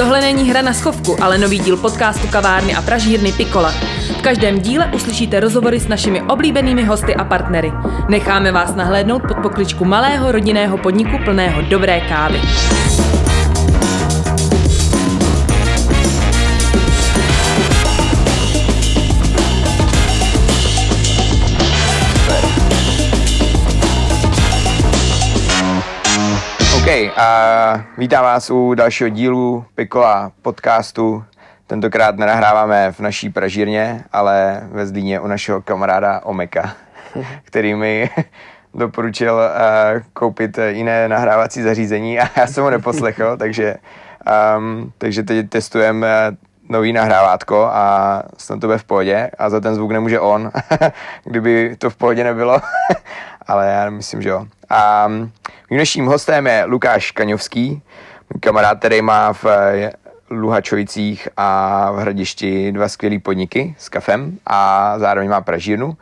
Tohle není hra na schovku, ale nový díl podcastu kavárny a pražírny Pikola. V každém díle uslyšíte rozhovory s našimi oblíbenými hosty a partnery. Necháme vás nahlédnout pod pokličku malého rodinného podniku plného dobré kávy. A vítám vás u dalšího dílu Pikola podcastu. Tentokrát nenahráváme v naší pražírně, ale ve Zlíně u našeho kamaráda Omeka, který mi doporučil uh, koupit jiné nahrávací zařízení a já jsem ho neposlechl, takže, um, takže teď testujeme nový nahrávátko a snad to bude v pohodě a za ten zvuk nemůže on, kdyby to v pohodě nebylo, ale já myslím, že jo. A um, dnešním hostem je Lukáš Kaňovský, kamarád, který má v eh, Luhačovicích a v Hradišti dva skvělé podniky s kafem a zároveň má pražírnu,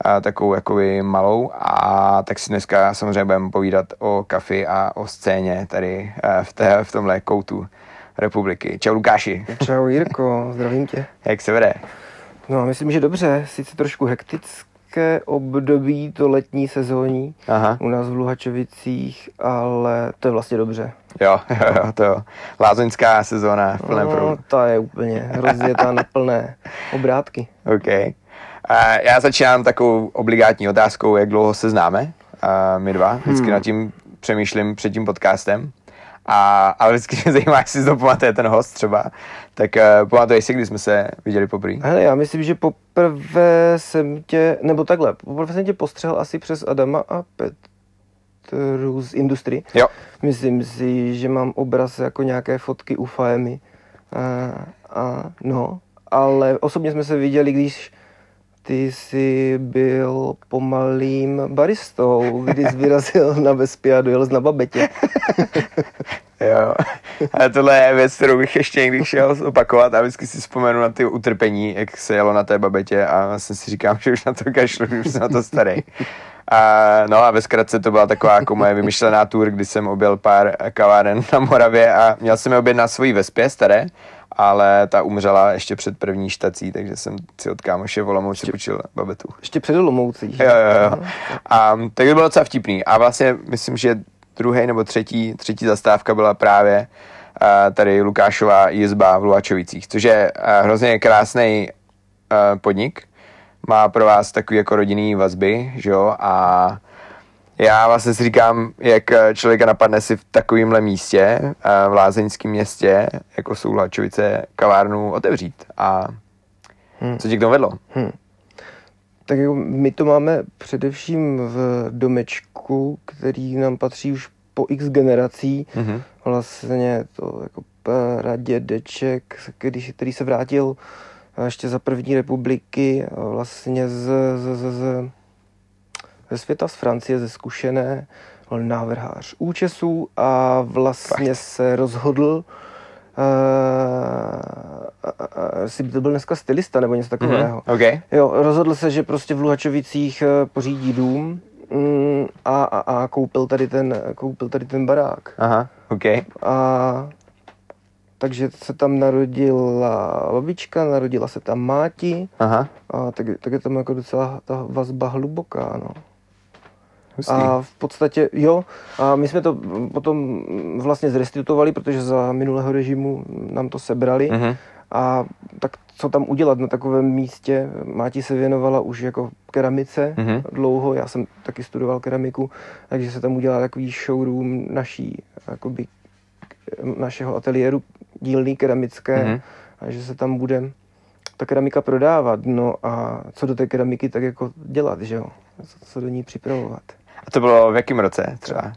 a takovou jakoby malou a tak si dneska samozřejmě budeme povídat o kafi a o scéně tady eh, v, té, v tomhle koutu republiky. Čau Lukáši. Čau Jirko, zdravím tě. Jak se vede? No, myslím, že dobře, sice trošku hektické období to letní sezóní Aha. u nás v Luhačovicích, ale to je vlastně dobře. Jo, jo, jo, to jo. Lázeňská sezóna v plné no, proudu. to je úplně rozjetá na plné obrátky. OK. A já začínám takovou obligátní otázkou, jak dlouho se známe, a my dva. Vždycky hmm. nad tím přemýšlím před tím podcastem. A, ale vždycky mě zajímá, jestli si to pamatuje ten host třeba. Tak uh, pamatuješ si, kdy jsme se viděli poprvé? Hele, já myslím, že poprvé jsem tě, nebo takhle, poprvé jsem tě postřehl asi přes Adama a Petru z Industry. Jo. Myslím si, že mám obraz jako nějaké fotky u Faemy. A, a no, ale osobně jsme se viděli, když ty jsi byl pomalým baristou, když jsi vyrazil na Vespě a dojel na babetě. jo, ale tohle je věc, kterou bych ještě někdy šel opakovat a vždycky si vzpomenu na ty utrpení, jak se jelo na té babetě a vlastně si říkám, že už na to kašlu, už jsem na to starý. A, no a ve zkratce to byla taková jako moje vymyšlená tour, kdy jsem objel pár kaváren na Moravě a měl jsem je objednat svojí Vespě staré, ale ta umřela ještě před první štací, takže jsem si od kámoše v Olomouci ještě, půjčil babetu. Ještě před Olomoucí. Jo, jo, jo. A tak to bylo docela vtipný. A vlastně myslím, že druhý nebo třetí, třetí zastávka byla právě uh, tady Lukášová jizba v Luhačovicích, což je uh, hrozně krásný uh, podnik. Má pro vás takový jako rodinný vazby, že jo, a já vlastně si říkám, jak eh, člověka napadne si v takovémhle místě, eh, v lázeňském městě, jako jsou Lačovice, kavárnu otevřít. A hmm. co ti k tomu vedlo? Hmm. Tak jako my to máme především v domečku, který nám patří už po x generací. Mm-hmm. Vlastně to jako pradědeček, který, který se vrátil ještě za první republiky vlastně z, z, z, z ze světa z Francie, ze zkušené návrhář účesů a vlastně Fakt. se rozhodl, uh, uh, to byl dneska stylista nebo něco takového. Mm-hmm. Okay. Jo, rozhodl se, že prostě v Luhačovicích pořídí dům mm, a, a, a koupil, tady ten, koupil tady ten barák. Aha, OK. A takže se tam narodila babička, narodila se tam máti. Aha. A tak, tak je tam jako docela ta vazba hluboká, no. Hustý. A v podstatě, jo, a my jsme to potom vlastně zrestituovali, protože za minulého režimu nám to sebrali. Uh-huh. A tak co tam udělat na takovém místě? Máti se věnovala už jako keramice uh-huh. dlouho, já jsem taky studoval keramiku, takže se tam udělal takový showroom naší, jakoby, našeho ateliéru dílný keramické uh-huh. a že se tam bude ta keramika prodávat. No a co do té keramiky tak jako dělat, že jo? Co, co do ní připravovat. A to bylo v jakém roce třeba?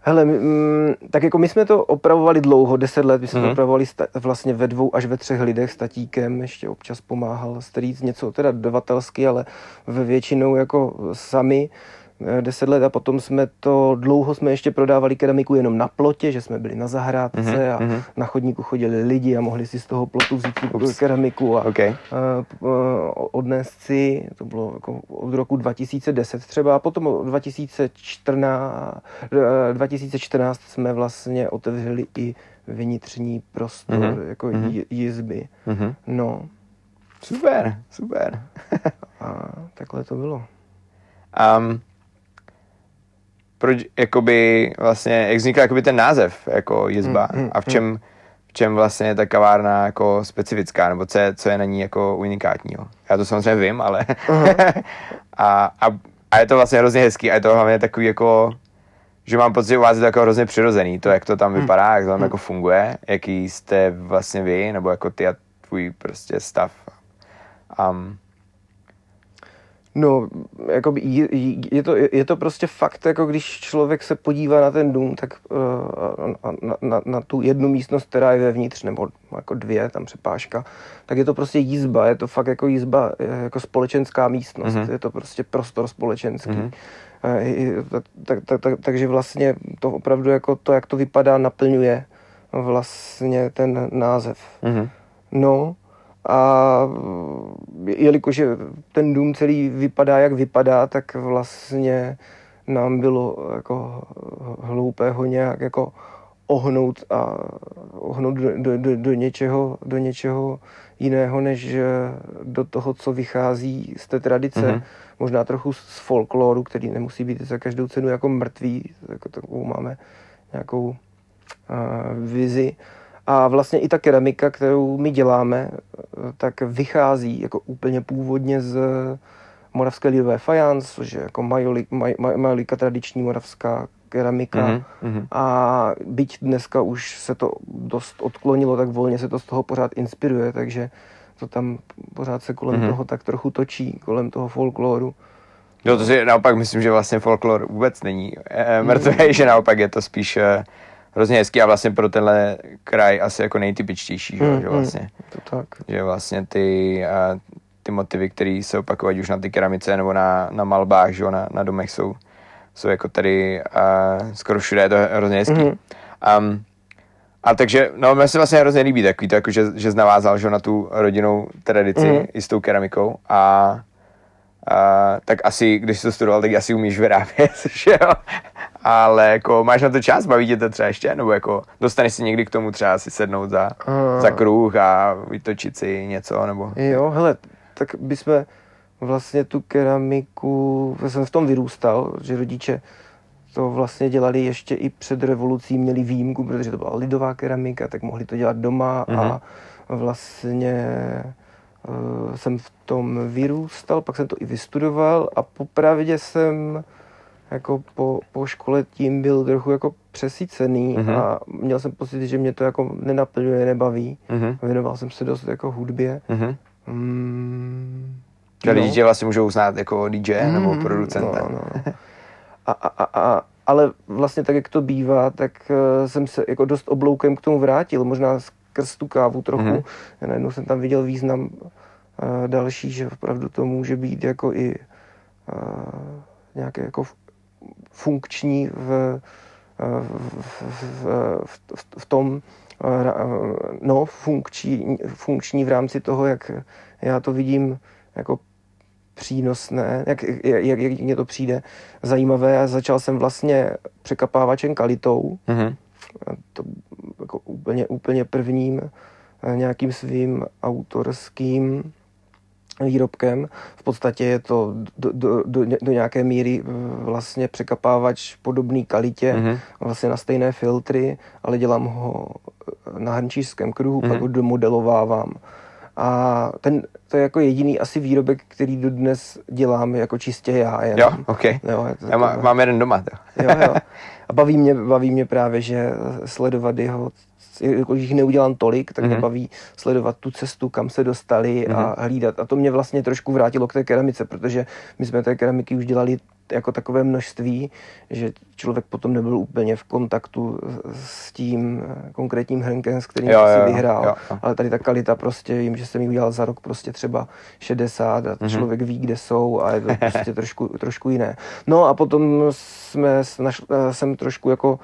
Hele, mm, tak jako my jsme to opravovali dlouho, deset let, my jsme mm-hmm. to mhm. opravovali sta- vlastně ve dvou až ve třech lidech s tatíkem, ještě občas pomáhal strýc něco teda dodavatelsky, ale ve většinou jako sami. Deset let a potom jsme to, dlouho jsme ještě prodávali keramiku jenom na plotě, že jsme byli na zahrádce mm-hmm. a mm-hmm. na chodníku chodili lidi a mohli si z toho plotu vzít Ups. keramiku a okay. uh, odnést si, to bylo jako od roku 2010 třeba a potom 2014, uh, 2014 jsme vlastně otevřeli i vnitřní prostor, Mhm. jako Mhm. j- jizby. Mhm. No Super, super. a takhle to bylo. Um, proč, jakoby, vlastně, jak vznikl jakoby ten název, jako jizba, Mm, mm, a v čem, v čem vlastně je ta kavárna jako specifická, nebo co je, co je na ní jako unikátního. Já to samozřejmě vím, ale a, a, a, je to vlastně hrozně hezký a je to hlavně takový jako, že mám pocit, že u vás je to jako hrozně přirozený, to, jak to tam vypadá, jak to tam jako funguje, jaký jste vlastně vy, nebo jako ty a tvůj prostě stav. Um, No, jakoby je, je, to, je to prostě fakt, jako když člověk se podívá na ten dům, tak uh, na, na, na tu jednu místnost, která je vevnitř, nebo jako dvě, tam přepážka, tak je to prostě jízba, je to fakt jako jízba, eh, jako společenská místnost, Mhm. mm-hmm. je to prostě prostor společenský. Mhm. Mm-hmm. Tak, tak, tak, tak, takže vlastně to opravdu jako to, jak to vypadá, naplňuje vlastně ten název. mhm. No a jelikož je ten dům celý vypadá, jak vypadá, tak vlastně nám bylo jako hloupé ho nějak jako ohnout a ohnout do, do, do, do, něčeho, do něčeho jiného, než do toho, co vychází z té tradice. Mhm. Mm-hmm. Možná trochu z folkloru, který nemusí být za každou cenu jako mrtvý, jako takovou máme nějakou uh, vizi. A vlastně i ta keramika, kterou my děláme, tak vychází jako úplně původně z moravské lidové fajans, což je jako majolika, maj, maj, majolika tradiční moravská keramika. Mhm, mhm. A byť dneska už se to dost odklonilo, tak volně se to z toho pořád inspiruje, takže to tam pořád se kolem Mhm. toho tak trochu točí, kolem toho folkloru. Jo, to si naopak myslím, že vlastně folklor vůbec není e, mrtvý, že naopak je to spíš e, hrozně hezký a vlastně pro tenhle kraj asi jako nejtypičtější, že, Mm, že mm. vlastně, To tak. že vlastně ty, a, ty motivy, které se opakují už na ty keramice nebo na, na malbách, že na, na domech jsou, jsou jako tady a, skoro všude, je to hrozně hezký. Mhm. Um, a takže, no, mě se vlastně hrozně líbí takový to, jako, že, že jsi navázal že, na tu rodinnou tradici Mhm. i s tou keramikou a a, tak asi, když jsi to studoval, tak asi umíš vyrábět, že jo? Ale jako máš na to čas, baví tě to třeba ještě, nebo jako dostaneš si někdy k tomu třeba si sednout za, A- za kruh a vytočit si něco, nebo... Jo, hele, tak bychom vlastně tu keramiku, já jsem v tom vyrůstal, že rodiče to vlastně dělali ještě i před revolucí, měli výjimku, protože to byla lidová keramika, tak mohli to dělat doma Mhm. a vlastně uh, jsem v tom vyrůstal, pak jsem to i vystudoval a popravdě jsem jako po, po škole tím byl trochu jako přesycený Mhm. a měl jsem pocit, že mě to jako nenaplňuje, nebaví. Mhm, Věnoval jsem se dost jako hudbě. mhm. Mm, Že no. lidi tě vlastně můžou znát jako DJ nebo Mm, producenta. No, no. A, a, a, a, ale vlastně tak, jak to bývá, tak uh, jsem se jako dost obloukem k tomu vrátil, možná skrz tu kávu trochu. Mhm. Mm-hmm. Najednou jsem tam viděl význam uh, další, že opravdu to může být jako i uh, nějaké jako funkční v, uh, v, v, v, v, v tom, uh, no, funkční, funkční v rámci toho, jak já to vidím jako přínosné, jak, jak, jak, mně to přijde zajímavé. A začal jsem vlastně překapávačem kalitou, Mhm, a to jako úplně, úplně prvním eh, nějakým svým autorským výrobkem. V podstatě je to do, do, do, do nějaké míry eh, vlastně překapávač podobný kalitě, mhm. vlastně na stejné filtry, ale dělám ho eh, na hrnčířském kruhu, Mhm. pak ho domodelovávám. A ten, to je jako jediný asi výrobek, který dodnes dělám jako čistě já. Jenom. Jo, ok. Jo, je to Já má, mám jeden doma. To. jo, jo. A baví mě, baví mě právě, že sledovat jeho, jakož jich neudělám tolik, tak Mhm. mě baví sledovat tu cestu, kam se dostali a Mhm. hlídat. A to mě vlastně trošku vrátilo k té keramice, protože my jsme té keramiky už dělali jako takové množství, že člověk potom nebyl úplně v kontaktu s tím konkrétním hrnkem, s kterým Jo, si jo, vyhrál. jo, jo. Ale tady ta kalita prostě, vím, že jsem ji udělal za rok prostě třeba 60 a Mhm. člověk ví, kde jsou a je to prostě trošku, trošku jiné. No a potom jsme, našl, eh, jsem trošku jako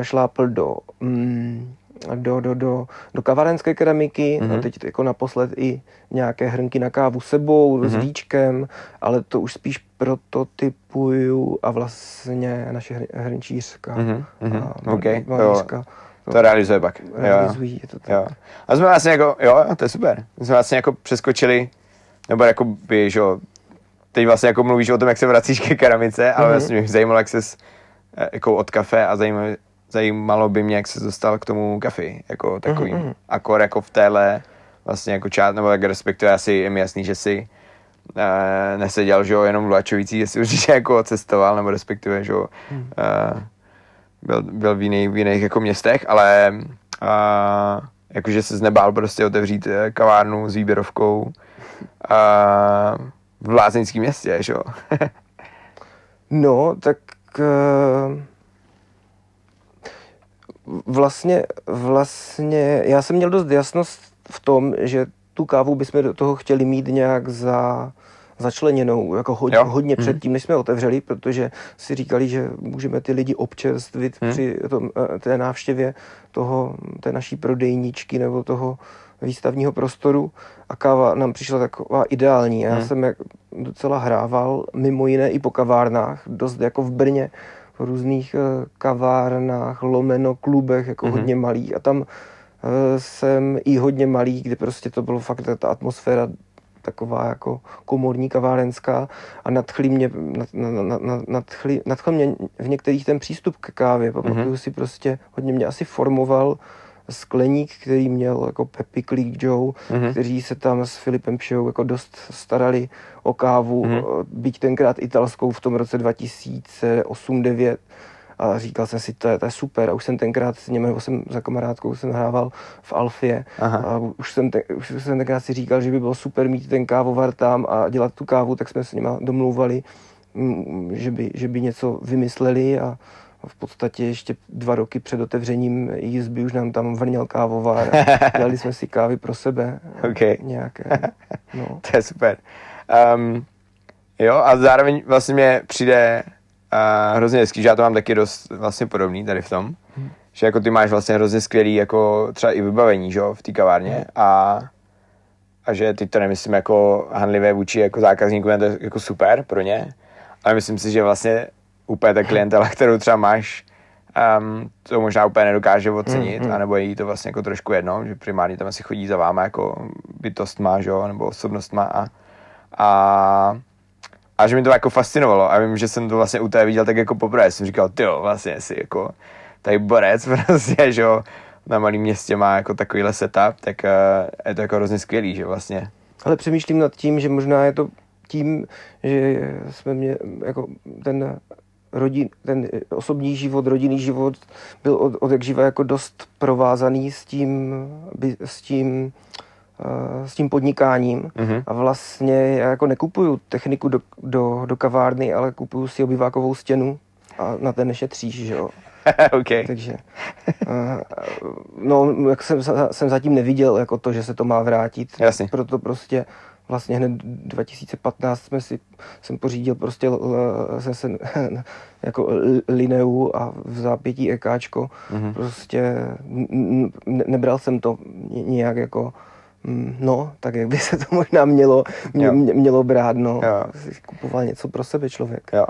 eh, šlápl do, mm, do, do, do, do kavarenské keramiky, Mhm. mm-hmm. a teď jako naposled i nějaké hrnky na kávu sebou, mm-hmm. s víčkem, ale to už spíš prototypuju a vlastně naše hr- hrnčířka Mhm, mhm, a ok, malířka jako To realizuje pak. Jo. realizují. Je to tak. Jo. A jsme vlastně jako, jo, to je super. My jsme vlastně jako přeskočili, nebo jako by, že jo, teď vlastně jako mluvíš o tom, jak se vracíš ke keramice, ale Mhm. vlastně mě zajímalo, jak ses eh, jako od kafe a zajímalo, zajímalo by mě, jak se dostal k tomu kafi, jako takovým Mhm, mhm. akor jako v téhle vlastně jako část, nebo jak respektive asi je mi jasný, že si uh, neseděl, že jo, jenom si určitě jako cestoval, nebo respektive, že jo, uh, byl, byl v, jiných, v jiných jako městech, ale uh, jakože se nebál prostě otevřít kavárnu s výběrovkou uh, v lázeňském městě, že jo. No, tak vlastně, vlastně, já jsem měl dost jasnost v tom, že tu kávu bychom do toho chtěli mít nějak za, začleněnou, jako hodně, Jo. hodně Mhm. předtím, než jsme otevřeli, protože si říkali, že můžeme ty lidi občerstvit Mhm. při tom, eh, té návštěvě toho, té naší prodejničky nebo toho výstavního prostoru a káva nám přišla taková ideální. Já Mhm. jsem jak docela hrával, mimo jiné i po kavárnách, dost jako v Brně, různých eh, kavárnách, lomeno, klubech, jako Mhm. hodně malých. A tam eh, jsem i hodně malý, kde prostě to bylo fakt ta atmosféra taková jako komorní kavárenská a nadchli mě, nad, nad, nad, nad, nadchli, nadchl mě v některých ten přístup k kávě. Pamatuju si prostě, hodně mě asi formoval skleník, který měl jako Peppy Click Joe, Mhm. kteří se tam s Filipem Pšou jako dost starali o kávu, Mhm. mm-hmm. byť tenkrát italskou v tom roce 2008-2009 a říkal jsem si, to je, to je super a už jsem tenkrát s něm, nebo jsem za kamarádkou jsem hrával v Alfie Aha. a už jsem, te, už jsem tenkrát si říkal, že by bylo super mít ten kávovar tam a dělat tu kávu, tak jsme s nimi domlouvali, že by, že by něco vymysleli a v podstatě ještě dva roky před otevřením jízby už nám tam vrněl kávovar a dělali jsme si kávy pro sebe. OK. Nějaké. No. To je super. Um, jo, a zároveň vlastně mě přijde uh, hrozně hezký, že já to mám taky dost vlastně podobný tady v tom, Hmm. že jako ty máš vlastně hrozně skvělý jako třeba i vybavení, že jo, v té kavárně a, a že ty to nemyslím jako hanlivé vůči jako zákazníkům, to je jako super pro ně, ale myslím si, že vlastně úplně ta klientela, kterou třeba máš, um, to možná úplně nedokáže ocenit, Mm, mm. anebo je jí to vlastně jako trošku jedno, že primárně tam asi chodí za váma jako bytost má, že jo, nebo osobnost má a, a a že mi to jako fascinovalo a vím, že jsem to vlastně u té viděl tak jako poprvé, jsem říkal, ty vlastně si jako tady borec prostě, že jo, na malém městě má jako takovýhle setup, tak uh, je to jako hrozně skvělý, že vlastně. Ale přemýšlím nad tím, že možná je to tím, že jsme mě jako ten rodin, ten osobní život, rodinný život byl od, od jak živa jako dost provázaný s tím, s tím, eh, s tím podnikáním Mhm. a vlastně já jako nekupuju techniku do, do, do kavárny, ale kupuju si obyvákovou stěnu a na ten nešetříš, že jo. OK. Takže, eh, no, jak jsem, jsem zatím neviděl jako to, že se to má vrátit. Jasně. Proto prostě vlastně hned 2015 jsme si, jsem pořídil prostě l- jsem se, jako l- lineu a v zápětí EKčko. Mhm. Prostě nebral jsem to nějak jako mm, no, tak jak by se to možná mělo, mě, mělo brát, no. Jo. Kupoval něco pro sebe člověk. Jo,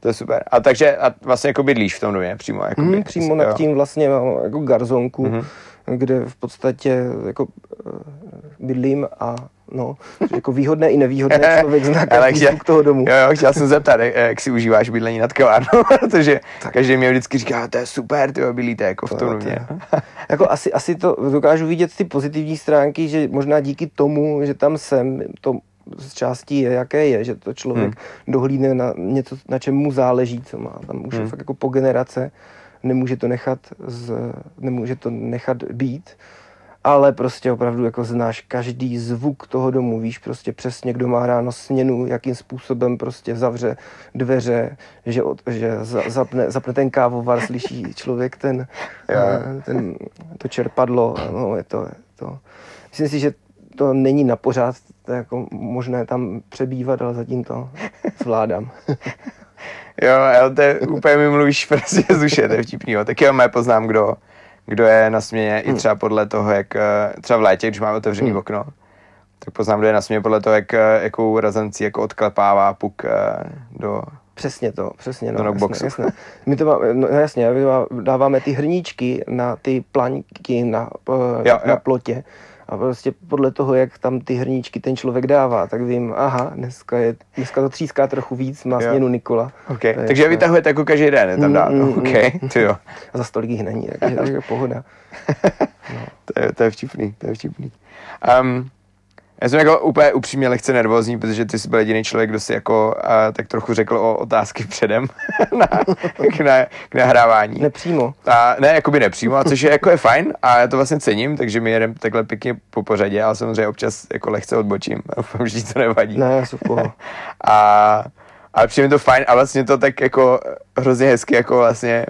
to je super. A takže a vlastně jako bydlíš v tom domě přímo? Jako Mm, přímo nad jo. tím vlastně mám jako garzonku, Mhm. mm-hmm. kde v podstatě jako eh, bydlím a no, jako výhodné i nevýhodné člověk zná každý zvuk toho domu. Jo, jo, chtěl jsem zeptat, jak, jak si užíváš bydlení nad kavárnou, protože každý mě vždycky říká, to je super, ty bydlíte jako v tom To- domě. to- jako asi, asi to dokážu vidět ty pozitivní stránky, že možná díky tomu, že tam jsem, to z částí je, jaké je, že to člověk Hmm. dohlídne na něco, na čem mu záleží, co má. Tam už je Hmm. fakt jako po generace, nemůže to nechat, z, nemůže to nechat být, ale prostě opravdu jako znáš každý zvuk toho domu, víš prostě přesně, kdo má ráno směnu, jakým způsobem prostě zavře dveře, že, od, že za, zapne, zapne ten kávovar, slyší člověk ten, Jo. eh, ten to čerpadlo, no je to, je to. Myslím si, že to není na pořád to je jako možné tam přebývat, ale zatím to zvládám. Jo, ale to je, úplně mi mluvíš prostě z duše, to je vtipný. Jo. Taky já poznám, kdo, kdo je na směně i třeba podle toho, jak eh, třeba v létě, když máme otevřený Hmm. okno, tak poznám, kdo je na směně podle toho, jak, eh, jakou razancí jako odklepává puk eh, do, Přesně to, přesně, no, Do jasné, knockboxu. jasné. My to máme, no jasně, dáváme ty hrníčky na ty plaňky na, Jo, na jo. plotě a prostě podle toho, jak tam ty hrníčky ten člověk dává, tak vím, aha, dneska, je, dneska to tříská trochu víc, má směnu Nikola. Okay. Je Takže jasné. vytahujete jako každý den, je tam Mm, dát. mm, No, mm. Ty jo. A za stolik jich není, takže, takže pohoda. To je, to je vtipný, to je vtipný. Um, já jsem jako úplně upřímně lehce nervózní, protože ty jsi byl jediný člověk, kdo si jako uh, tak trochu řekl o otázky předem na, k, na, k nahrávání. Nepřímo. A ne, jakoby nepřímo, a což je jako je fajn a já to vlastně cením, takže my jedeme takhle pěkně po pořadě, ale samozřejmě občas jako lehce odbočím. A Doufám, že ti to nevadí. Ne, já jsem. A, ale přijde mi to fajn a vlastně to tak jako hrozně hezky jako vlastně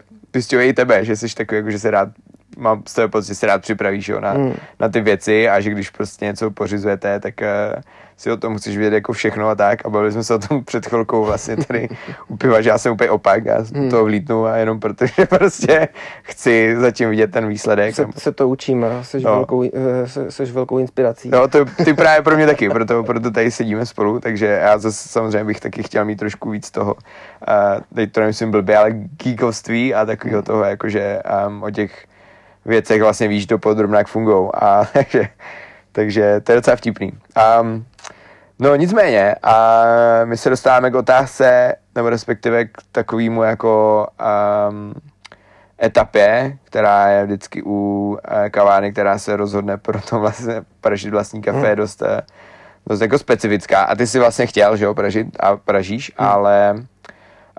i tebe, že jsi takový, jako, že se rád mám z toho pocit, že se rád připravíš jo, na, Hmm. na ty věci a že když prostě něco pořizujete, tak uh, si o tom musíš vědět jako všechno a tak a bavili jsme se o tom před chvilkou vlastně tady u piva, že já jsem úplně opak, já hmm. toho vlítnu a jenom protože prostě chci zatím vidět ten výsledek. Se, se to učím a jsi, No. velkou, eh, se, seš velkou inspirací. No, to ty právě pro mě taky, proto, proto tady sedíme spolu, takže já zase samozřejmě bych taky chtěl mít trošku víc toho, uh, teď to nemyslím blbě, ale geekovství a takového toho, jakože um, o těch věcech vlastně víš do podrobna, jak fungují. A takže, takže to je docela vtipný. Um, no nicméně, a my se dostáváme k otázce, nebo respektive k takovému jako um, etapě, která je vždycky u eh, kavárny, která se rozhodne pro to vlastně pražit vlastní kafe, je dost, eh, dost jako specifická. A ty si vlastně chtěl, že jo, pražit a pražíš, ale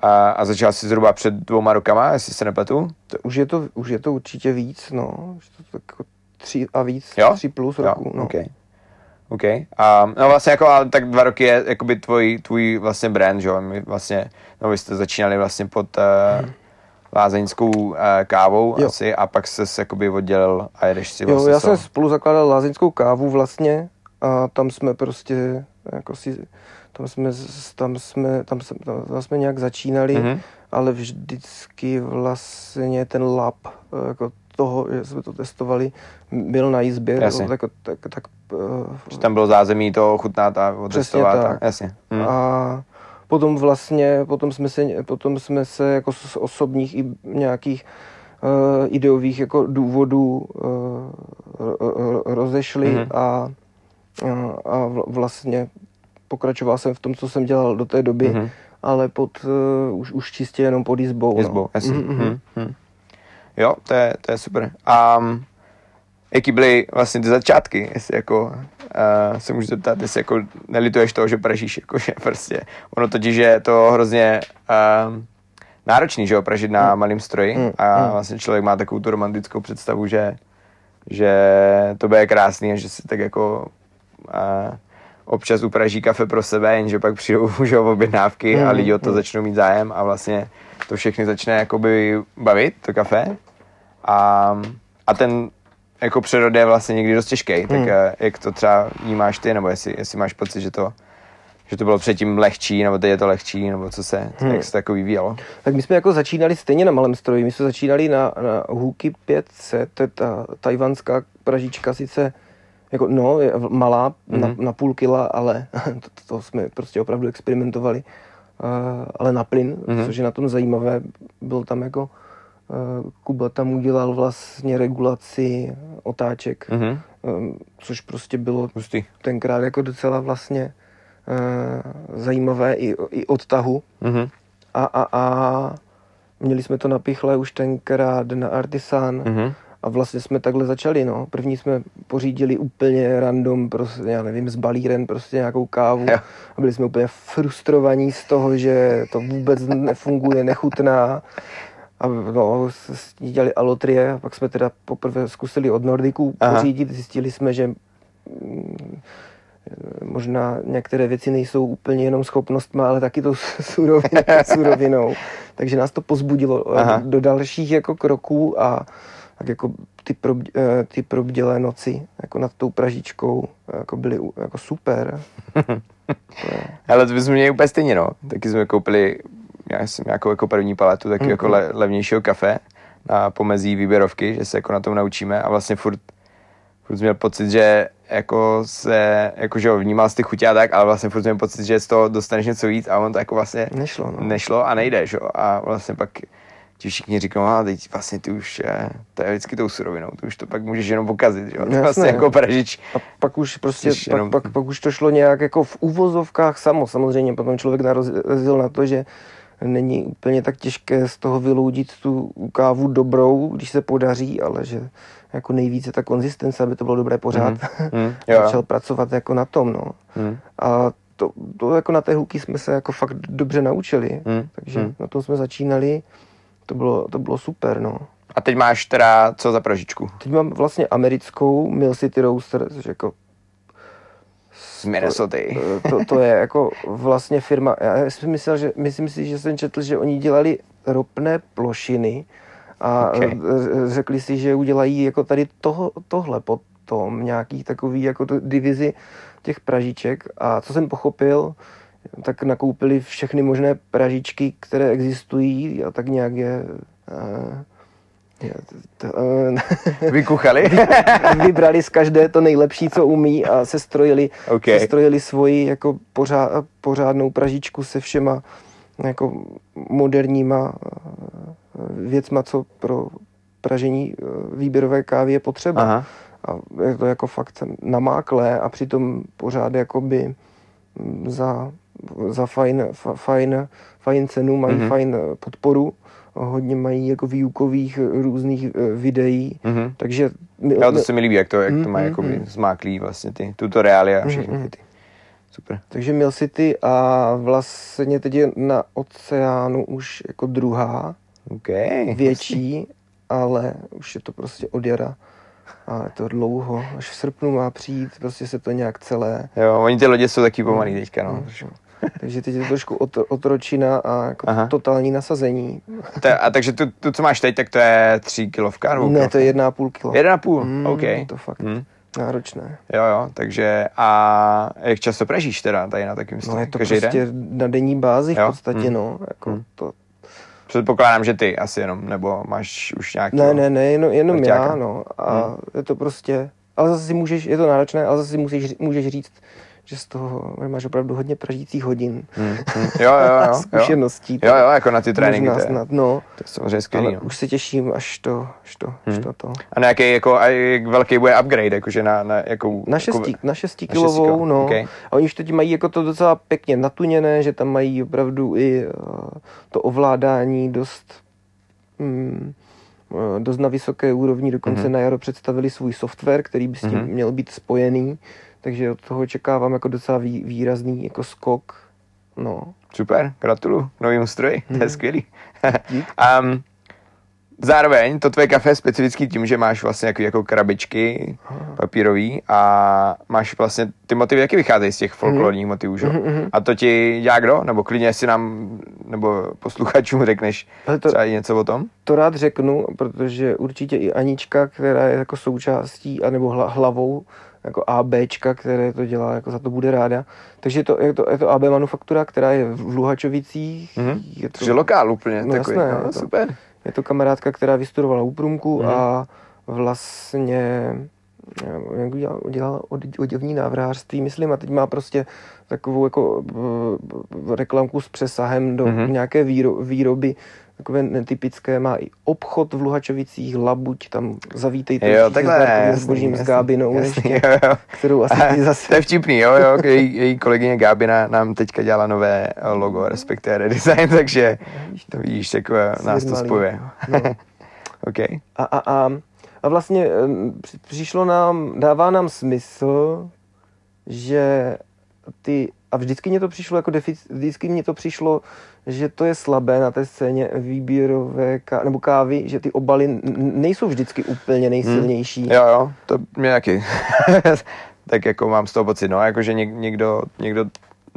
a, a začal jsi zhruba před dvouma rokama, jestli se nepletu. To, už, je to, už je to určitě víc, no. Už to tak jako tři a víc, Jo? tři plus Jo, roku. No. okay. OK. A, no vlastně jako, ale tak dva roky je jakoby tvoj, tvůj vlastně brand, že jo? My vlastně, no vy jste začínali vlastně pod uh, lázeňskou uh, kávou Jo. asi a pak se jakoby oddělil a jedeš si Jo, vlastně já solo. jsem spolu zakládal lázeňskou kávu vlastně a tam jsme prostě jako si, tam jsme, tam jsme, tam jsme, tam jsme nějak začínali, Mhm. ale vždycky vlastně ten lab eh, jako toho, že jsme to testovali, byl na jizbě, Jasně. tak, tak, tak eh, Že tam bylo zázemí to ochutnat a otestovat. tak. A, jasně. Hm. A potom vlastně, potom jsme se, potom jsme se jako z osobních i nějakých uh, ideových jako důvodů uh, ro- ro- rozešli Mhm. a, a, a vl- vlastně pokračoval jsem v tom, co jsem dělal do té doby, Mhm. ale pod, uh, už, už čistě jenom pod jizbou. Jezbou, no. jasně. Mhm, mhm. Hm, hm. Jo, to je, to je super. A um, jaký byly vlastně ty začátky, jestli jako uh, se můžu zeptat, jestli jako nelituješ toho, že pražíš, jako že prostě, ono totiž je to hrozně um, náročný, že jo, pražit na malém stroji Mm, a mm. vlastně člověk má takovou tu romantickou představu, že, že to bude krásný a že si tak jako uh, občas upraží kafe pro sebe, jenže pak přijdou že jo, objednávky a Mm, lidi o to mm. začnou mít zájem a vlastně to všechny začne jakoby bavit, to kafe. A, a ten jako přerod je vlastně někdy dost těžký, tak Mm. eh, jak to třeba vnímáš ty, nebo jestli, jestli máš pocit, že to, že to bylo předtím lehčí, nebo teď je to lehčí, nebo co se, Hmm. jak se to jako vyvíjelo. Tak my jsme jako začínali stejně na malém stroji. My jsme začínali na, na Huki 500, to je ta tajvanská pražička sice jako, no, je malá, mm-hmm. na, na půl kila, ale to, to jsme prostě opravdu experimentovali. Uh, ale na plyn, Mhm. mm-hmm. což je na tom zajímavé, byl tam jako uh, Kuba tam udělal vlastně regulaci otáček, Mhm. um, což prostě bylo Hustý. tenkrát jako docela vlastně uh, zajímavé i, i odtahu. Mhm. A, a, a měli jsme to napichlé už tenkrát na Artisan Mhm. A vlastně jsme takhle začali, no. První jsme pořídili úplně random, prostě, já nevím, s balíren prostě nějakou kávu Jo. a byli jsme úplně frustrovaní z toho, že to vůbec nefunguje, nechutná. A no, s- ní dělali alotrie a pak jsme teda poprvé zkusili od Nordiků Aha. pořídit, zjistili jsme, že mm, možná některé věci nejsou úplně jenom schopnostmi, ale taky tou surovin, surovinou. Takže nás to pozbudilo eh, Aha. do dalších jako kroků a tak jako ty, prob, eh, ty probdělé noci jako nad tou pražičkou jako byly jako super. Ale to bychom měli úplně stejně, no. Taky jsme koupili já jsem nějakou jako první paletu taky Mhm. jako le, levnějšího kafe na pomezí výběrovky, že se jako na tom naučíme a vlastně furt, furt jsem měl pocit, že jako se, jako že jo, vnímal z ty chutě a tak, ale vlastně furt měl pocit, že z toho dostaneš něco víc a on to jako vlastně Nešlo, no. nešlo a nejde, že jo. A vlastně pak ti všichni říkají, a teď vlastně ty už, eh, to je vždycky tou surovinou, ty už to pak můžeš jenom pokazit, že jo. Jasné. vlastně jako pražič. A pak už prostě, pak, jenom- pak, pak, už to šlo nějak jako v úvozovkách samo. Samozřejmě potom člověk narazil na to, že není úplně tak těžké z toho vyloudit tu kávu dobrou, když se podaří, ale že jako nejvíce ta konzistence, aby to bylo dobré pořád. Mm, jo, Začal pracovat jako na tom, no. Mm. A to, to jako na té hluky jsme se jako fakt dobře naučili. Mm, Takže mm. na tom jsme začínali. To bylo, to bylo super, no. A teď máš teda co za pražičku? Teď mám vlastně americkou Mill City Roaster, což jako Z Minnesota. Eh, to, to je jako vlastně firma, já jsem myslel, že, myslím si, že jsem četl, že oni dělali ropné plošiny a Okay. řekli si, že udělají jako tady toho, tohle potom, nějaký takový jako to divizi těch pražiček a co jsem pochopil, tak nakoupili všechny možné pražičky, které existují a tak nějak je, eh, eh, Vykuchali? vybrali z každé to nejlepší, co umí a sestrojili, OK. sestrojili svoji jako pořád, pořádnou pražičku se všema jako moderníma eh, věcma, co pro pražení výběrové kávy je potřeba. Aha. A je to jako fakt namáklé a přitom pořád jakoby mm, za, za fajn, fa, fajn, fajn cenu mají Mhm. mm-hmm. fajn eh, podporu. Hodně mají jako výukových eh, různých eh, videí. Mhm. Takže my, Jo, to se mi líbí, jak to, jak to má Mm, jakoby mm, zmáklý vlastně ty tutoriály a všechny Mm, mm. ty. Super. Takže Mill City a vlastně teď je na oceánu už jako druhá, OK. větší, ale už je to prostě od jara a je to dlouho, až v srpnu má přijít, prostě se to nějak celé. Jo, oni ty lodě jsou taky pomalý teďka, no. trošku. Takže teď je to trošku otro, otročina a jako Aha. totální nasazení. Ta, a takže tu, tu, co máš teď, tak to je tři kilovka? Nebo Ne, to je jedna a půl kilo. Jeden a půl, Mm, OK. To fakt Mm. náročné. Jo, jo, takže a jak často pražíš teda tady na takovém No je to Každý prostě den? na denní bázi v podstatě, Mm. no. Jako Mm. to, Předpokládám, že ty asi jenom, nebo máš už nějaký... Ne, ne, ne, jenom, jenom já, no. A je to prostě, ale zase si můžeš, je to náročné, ale zase si můžeš, můžeš říct, že z toho máš opravdu hodně pražících hodin. Hmm, hmm. Jo, jo, jo. jo. Zkušeností. Jo, jo, jako na ty tréninky. Možná To je, snad, no. to je samozřejmě skvělý. Ale No. už se těším, až to, až to, až Hmm. to, to. A na jaký, jako, a jak velký bude upgrade, jakože na, na jakou... Na jako, šesti, na šesti na kilovou, šestikilo, no. okej. A oni už teď mají jako to docela pěkně natuněné, že tam mají opravdu i uh, to ovládání dost mm, eh, dost na vysoké úrovni, dokonce Mhm. mm-hmm. na jaro představili svůj software, který by s tím Mhm. mm-hmm. měl být spojený, takže od toho očekávám jako docela vý, výrazný jako skok. No. Super, gratuluju novému stroji, to je Mhm. skvělý. Um, zároveň to tvoje kafe je specifický tím, že máš vlastně jako, jako krabičky papírový a máš vlastně, ty motivy taky vycházejí z těch folklorních motivů, že? Mhm, A to ti dělá kdo? Nebo klidně si nám, nebo posluchačům řekneš Ale to- třeba něco o tom? To rád řeknu, protože určitě i Anička, která je jako součástí, anebo hla, hlavou jako ABčka, které to dělá, jako za to bude ráda. Takže je to, je to, je to AB manufaktura, která je v Luhačovicích. Mhm. Je to, je lokál úplně No takový. jasné, no, je to- super. je to kamarádka, která vystudovala u Průmku Mhm. a vlastně eh, jak od- oděvní návrhářství, myslím, a teď má prostě takovou jako eh, reklamku s přesahem do Mhm. nějaké výro, výroby, takové netypické, má i obchod v Luhačovicích, labuť, tam zavítejte Jo, takhle, s zbožím s Gábinou, jasný, ještě, jo, jo. kterou asi ty zase... To je vtipný, jo, jo, její, její kolegyně Gábina nám teďka dělala nové logo, respektive redesign, takže to vidíš, takové nás to spojuje. No. OK. A, a, a, a vlastně přišlo nám, dává nám smysl, že ty, a vždycky mě to přišlo jako deficit, vždycky mě to přišlo, že to je slabé na té scéně výběrové ká, nebo kávy, že ty obaly nejsou vždycky úplně nejsilnější. Hmm. Jo, jo, to mě taky. tak jako mám z toho pocit, no, jako že něk, někdo, někdo,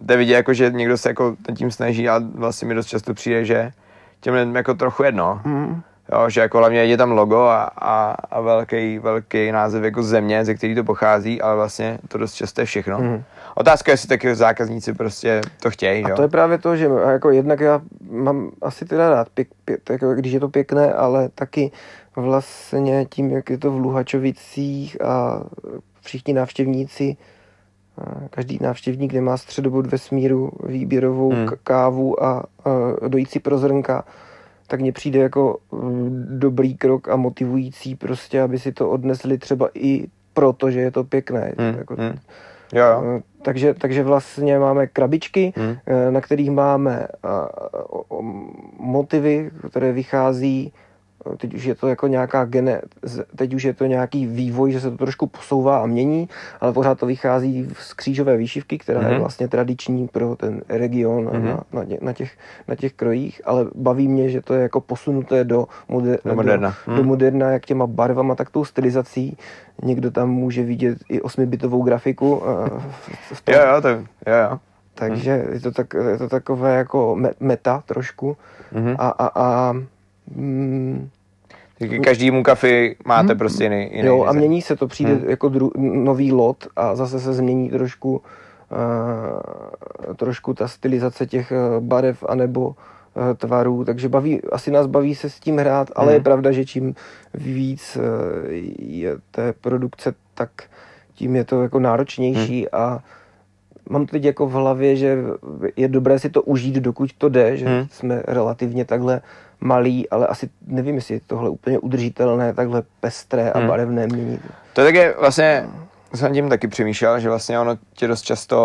jde vidět, jako že někdo se jako tím snaží, ale vlastně mi dost často přijde, že těm lidem jako trochu jedno. Mm. Jo, že jako hlavně je tam logo a, a, a velký, velký název jako země, ze který to pochází, ale vlastně to dost často je všechno. Mhm. Otázka je, jestli taky zákazníci prostě to chtějí, A jo. to je právě to, že jako jednak já mám asi teda rád, pěk, pěk, jako, když je to pěkné, ale taky vlastně tím, jak je to v Luhačovicích a všichni návštěvníci, každý návštěvník nemá středobod vesmíru, výběrovou Hmm. kávu a, a dojící pro zrnka, tak mně přijde jako mm, dobrý krok a motivující prostě, aby si to odnesli třeba i proto, že je to pěkné. Hmm. Jako, Hmm. Jo, jo. Eh, Takže, takže vlastně máme krabičky, Hmm. eh, na kterých máme eh, motivy, které vychází, eh, teď už je to jako nějaká gene, teď už je to nějaký vývoj, že se to trošku posouvá a mění, ale pořád to vychází z křížové výšivky, která Mhm. je vlastně tradiční pro ten region Mhm. na, na, tě- na, těch, na těch krojích, ale baví mě, že to je jako posunuté do, moder, Do moderna. Do, Mhm. do moderna, jak těma barvama, tak tou stylizací. Někdo tam může vidět i osmibitovou grafiku eh, v- tom. Jo, jo, to, jo, jo. Takže je to, tak, je to takové jako me- meta trošku. Mhm. A, a, a mm, Takže každému kafi máte prostě jiný, jiný jo, a mění se to, přijde Hmm. jako dru, nový lot a zase se změní trošku uh, trošku ta stylizace těch eh, barev anebo eh, tvarů, takže baví, asi nás baví se s tím hrát, ale Hmm. je pravda, že čím víc eh, je té produkce, tak tím je to jako náročnější Hmm. a mám teď jako v hlavě, že je dobré si to užít, dokud to jde, že Hmm. jsme relativně takhle malí, ale asi nevím, jestli je tohle úplně udržitelné, takhle pestré a Hmm. barevné měnit. To je také vlastně, jsem tím taky přemýšlel, že vlastně ono tě dost často,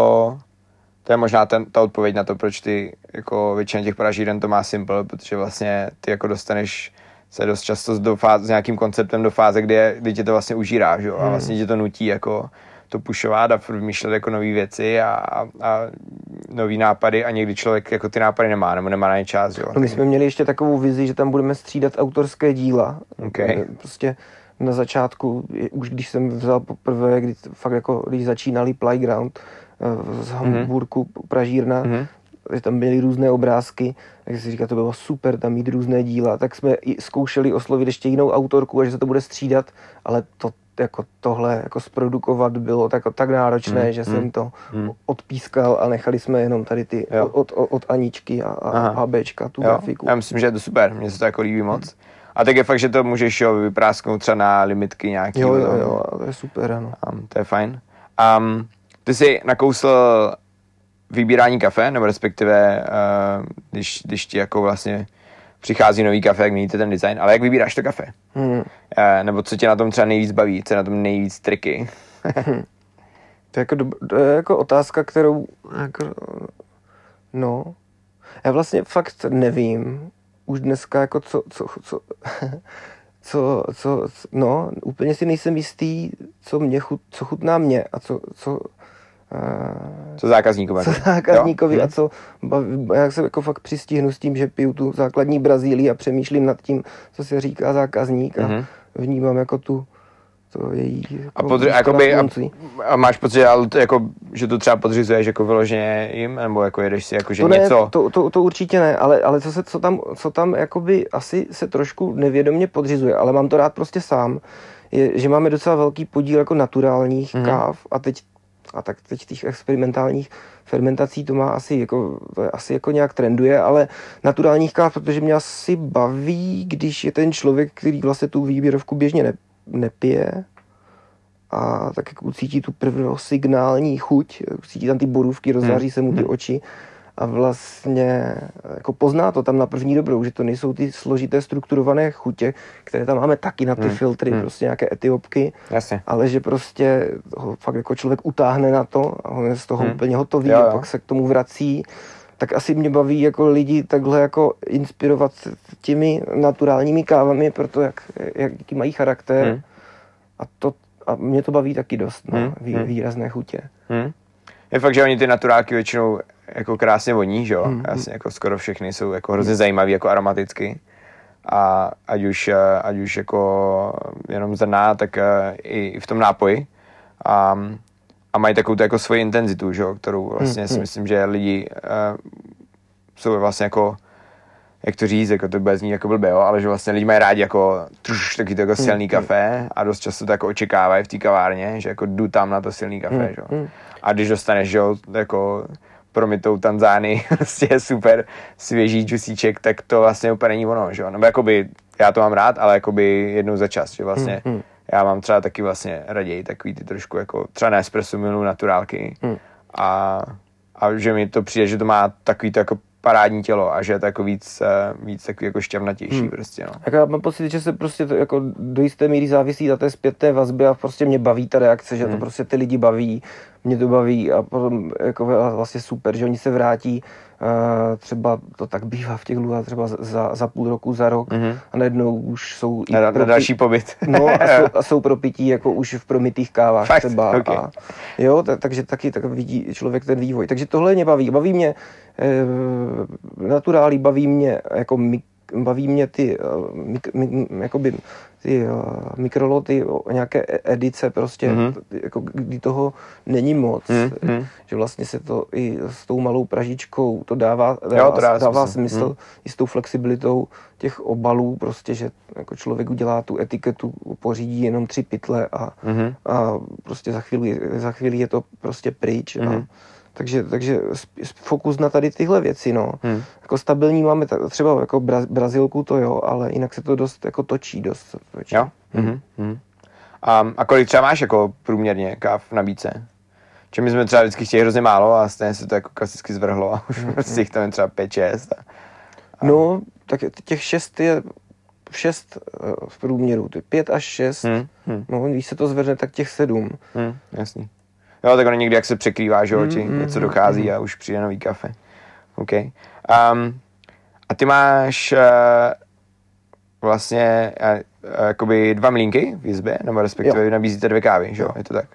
to je možná ten, ta odpověď na to, proč ty, jako většina těch pražíren to má simple, protože vlastně ty jako dostaneš se dost často do fáze, s nějakým konceptem do fáze, kdy, je, kdy tě to vlastně užírá, že jo? A vlastně tě to nutí jako to pušovat a vymýšlet jako nové věci a, a, a nový nápady a někdy člověk jako ty nápady nemá, nebo nemá na ně čas, jo? No my jsme měli ještě takovou vizi, že tam budeme střídat autorské díla. OK. Eh, Prostě na začátku, už když jsem vzal poprvé, kdy fakt jako, když začínali Playground eh, z Hamburku, pražírna, Mhm. že tam byly různé obrázky, tak si říká, to bylo super tam mít různé díla, tak jsme i zkoušeli oslovit ještě jinou autorku a že se to bude střídat, ale to jako tohle jako zprodukovat bylo tak, tak náročné, Mm, že mm, jsem to mm. odpískal a nechali jsme jenom tady ty Jo. od, od, od Aničky a, a, a Bčka, tu Jo, grafiku. já myslím, že je to super, mně se to jako líbí moc. A tak je fakt, že to můžeš jo, vyprásknout třeba na limitky nějaký. Jo, jo, jo, a to je super, ano. Um, to je fajn. Um, ty jsi nakousl vybírání kafe, nebo respektive, uh, když, když ti jako vlastně přichází nový kafe, jak měníte ten design, ale jak vybíráš to kafe? Hmm. Uh, nebo co tě na tom třeba nejvíc baví, co je na tom nejvíc triky? To je, jako, dob- to je jako otázka, kterou jako, no, já vlastně fakt nevím, už dneska jako co, co, co, co, co, co no, úplně si nejsem jistý, co mě chut, co chutná mě a co, co, Co zákazníkové? co zákazníkovi Jo? a co já se jako fakt přistihnu s tím, že piju tu základní Brazílii a přemýšlím nad tím, co se říká zákazník a Mhm. vnímám jako tu to její jako A, podři, jakoby, a, a, máš pocit, že, ale to jako, že to třeba podřizuješ jako vyloženě jim, nebo jako jedeš si jako, že to ne, něco... to, to, to určitě ne, ale, ale co, se, co tam, co tam jakoby asi se trošku nevědomně podřizuje, ale mám to rád prostě sám, je, že máme docela velký podíl jako naturálních Mhm. mm. káv a teď a tak teď těch experimentálních fermentací to má asi jako, asi jako nějak trenduje, ale naturálních káv, protože mě asi baví, když je ten člověk, který vlastně tu výběrovku běžně ne, nepije, a tak jako ucítí tu prvosignální chuť, ucítí tam ty borůvky, rozzáří se mu ty oči a vlastně jako pozná to tam na první dobrou, že to nejsou ty složité strukturované chutě, které tam máme taky na ty Hmm. filtry, Hmm. prostě nějaké etiopky, Jasně. ale že prostě ho fakt jako člověk utáhne na to a on je z toho Hmm. úplně hotový Jo, a jo. pak se k tomu vrací, tak asi mě baví jako lidi takhle jako inspirovat těmi naturálními kávami, proto jak, jaký mají charakter Hmm. a to a mě to baví taky dost, no, Hmm, vý, hmm. výrazné chutě. Hmm. Je fakt, že oni ty naturálky většinou jako krásně voní, že jo? Hmm, Jasně, jako skoro všechny jsou jako hrozně zajímavý, jako aromaticky. A ať už, eh, ať už jako jenom zrná, tak eh, i v tom nápoji. A, a mají takovou jako svoji intenzitu, že jo? Kterou vlastně si hmm. myslím, že lidi uh, jsou vlastně jako jak to říct, jako to bude znít jako blbě, jo, ale že vlastně lidi mají rádi jako truš, taky to jako silný kafe a dost často to jako očekávají v té kavárně, že jako jdu tam na to silný kafe, že jo. A když dostaneš, že jo, jako promitou Tanzány, prostě je super svěží džusíček, tak to vlastně úplně není ono, že jo. Nebo jakoby, já to mám rád, ale jakoby jednou za čas, že vlastně já mám třeba taky vlastně raději takový ty trošku jako třeba Nespresso milu naturálky Hmm. a, a že mi to přijde, že to má takový to jako parádní tělo a že je to jako víc, eh, víc takový jako šťavnatější Hmm. prostě, no. Jako já mám pocit, že se prostě to jako do jisté míry závisí na té zpětné vazbě a prostě mě baví ta reakce, že to prostě ty lidi baví, mě to baví a potom jako vlastně super, že oni se vrátí, uh, třeba to tak bývá v těch lůhách třeba za, za půl roku, za rok Mhm. a najednou už jsou i Na, na propi- další pobyt. No a jsou, a jsou propití jako už v promytých kávách Fakt? třeba. Ok. A, jo, tak, takže taky tak vidí člověk ten vývoj. Takže tohle mě baví. Baví mě naturálí, baví mě jako mik, baví mě ty, eh, mik, mik, jakoby, ty uh, mikroloty, nějaké e- edice prostě, Mhm. mm-hmm. jako kdy toho není moc, Mhm. že vlastně se to i s tou malou pražičkou to dává, dává, Jo, to dává dává smysl. smysl, Mhm. i s tou flexibilitou těch obalů, prostě, že jako člověk udělá tu etiketu, pořídí jenom tři pytle a, Mhm. a prostě za chvíli, za chvíli je to prostě pryč. A, Mhm. Takže, takže fokus na tady tyhle věci, no. Mhm. Jako stabilní máme třeba jako Bra- Brazilku to jo, ale jinak se to dost jako točí dost. točí. Jo? Mhm. Mhm. A, a kolik třeba máš jako průměrně káv v nabídce? Že my jsme třeba vždycky chtěli hrozně málo a stejně se to jako klasicky zvrhlo a už prostě jich tam je třeba 5-6. No, tak těch šest je šest eh, v průměru, ty pět až šest. Hmm. Hmm. No, když se to zvedne, tak těch sedm. Hmm. Jasný. Jo, tak ono někdy jak se překrývá, že jo, ti Mm, něco mm, dochází a už přijde nový kafe. OK. Um, a ty máš uh, vlastně uh, uh, jakoby dva mlínky v jizbě, nebo respektive Jo. nabízíte dvě kávy, že jo? Jo. Je to tak?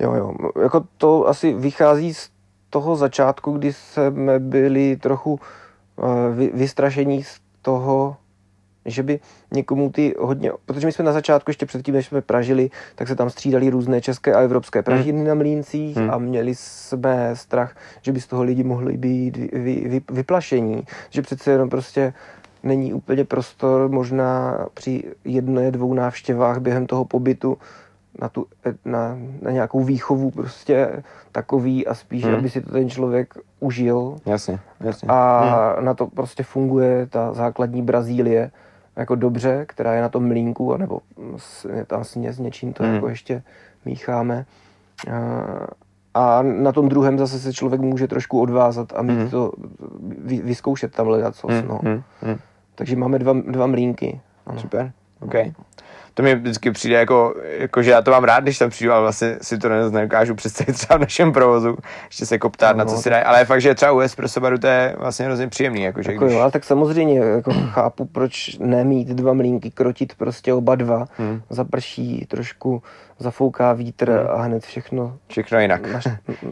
Jo, jo. Jako to asi vychází z toho začátku, kdy jsme byli trochu vy, vystrašení z toho, že by někomu ty hodně, protože my jsme na začátku, ještě předtím, než jsme pražili, tak se tam střídali různé české a evropské pražírny na mlíncích Hmm. a měli jsme strach, že by z toho lidi mohli být vy, vy, vy, vyplašení, že přece jenom prostě není úplně prostor možná při jedné, dvou návštěvách během toho pobytu na, tu, na, na nějakou výchovu prostě takový a spíš, Hmm. aby si to ten člověk užil Jasně, jasně. a na to prostě funguje ta základní Brazílie jako dobře, která je na tom mlínku, anebo s, tam s, ně, s něčím to Hmm. jako ještě mícháme. A, a na tom druhém zase se člověk může trošku odvázat a mít Hmm. to, vy, vyzkoušet tam hledat co. Hmm, No. hmm, hmm. Takže máme dva, dva mlínky. Ano. Super, OK. To mi vždycky přijde jako, jako, že já to mám rád, když tam přijdu, ale vlastně si to ne- nedokážu představit třeba v našem provozu, ještě se jako ptát, No, na co no, si dají, ale fakt, že třeba u Espresso baru to je vlastně hrozně příjemný, jako, že Jako když, jo, ale tak samozřejmě jako chápu, proč nemít dva mlínky, krotit prostě oba dva, Hmm. zaprší, trošku zafouká vítr a hned všechno všechno jinak. naš,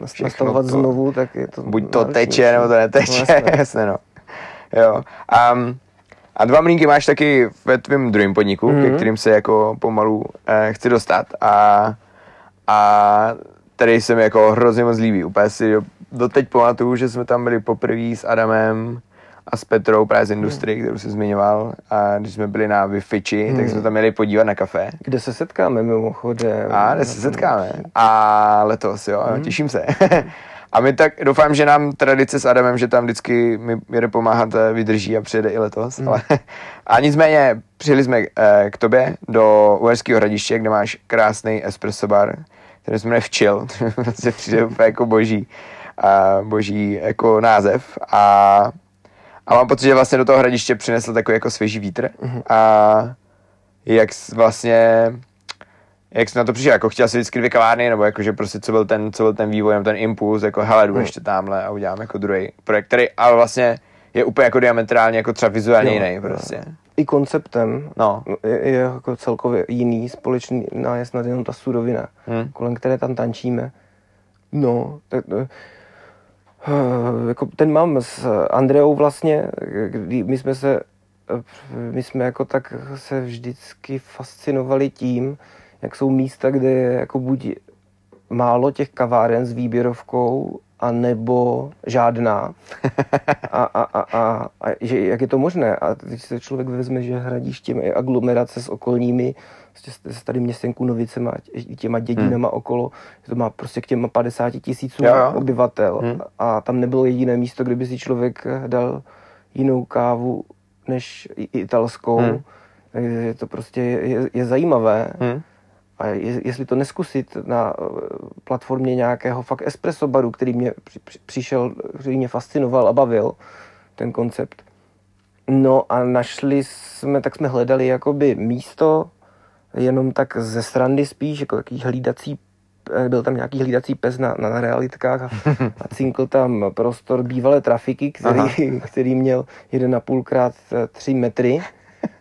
Všechno nastavovat to- znovu, tak je to Buď to náročnější. teče, nebo to No, neteče, jasné. jasně no. Jo. Um, a dva mlínky máš taky ve tvém druhém podniku, mm-hmm. ke Mhm. kterým se jako pomalu eh, chci dostat a, a tady se mi jako hrozně moc líbí. Úplně si do, doteď pamatuju, že jsme tam byli poprvé s Adamem a s Petrou právě z Industry, Mhm. kterou jsi zmiňoval a když jsme byli na Wi-Fi, tak jsme tam měli podívat na kafe. Kde se setkáme mimochodem. A kde se setkáme. A letos, jo, Mhm. těším se. A my tak doufám, že nám tradice s Adamem, že tam vždycky mi jede pomáhat, vydrží a přijede i letos. Mhm. Ale, a nicméně přijeli jsme eh, k tobě do Uherského hradiště, kde máš krásný espresso bar, který se jmenuje Včil, prostě přijde úplně jako boží, a boží jako název. A, a mám pocit, že vlastně do toho hradiště přinesl takový jako svěží vítr. Mhm. A jak vlastně jak jsi na to přišel, jako chtěl jsi vždycky dvě kavárny, nebo jako, že prostě co byl ten, co byl ten vývoj, nebo ten impuls, jako hele, jdu Hmm. ještě tamhle a udělám jako druhý projekt, který ale vlastně je úplně jako diametrálně, jako třeba vizuálně Jo, jiný jo. prostě. I konceptem No. je, je jako celkově jiný, společný je snad jenom ta surovina, Hmm. kolem které tam tančíme. No, tak, eh, jako ten mám s Andreou vlastně, kdy my jsme se, eh, my jsme jako tak se vždycky fascinovali tím, jak jsou místa, kde je jako buď málo těch kaváren s výběrovkou, a nebo žádná. A, a, a, a, a že, jak je to možné? A když se člověk vezme, že hradiště je aglomerace s okolními, prostě s tady městem Kunovicema, těma dědinama hmm. okolo, že to má prostě k těm 50 tisícům Jo, jo. obyvatel. Hmm. A tam nebylo jediné místo, kde by si člověk dal jinou kávu než italskou. Hmm. Takže to prostě je, je, je zajímavé. Hmm. A je, jestli to neskusit na eh, platformě nějakého fakt espresso baru, který mě při, při, přišel, který mě fascinoval a bavil, ten koncept. No a našli jsme, tak jsme hledali jakoby místo, jenom tak ze srandy spíš, jako takový hlídací eh, byl tam nějaký hlídací pes na, na realitkách a, a cinkl tam prostor bývalé trafiky, který, který měl 1,5 krát 3 metry.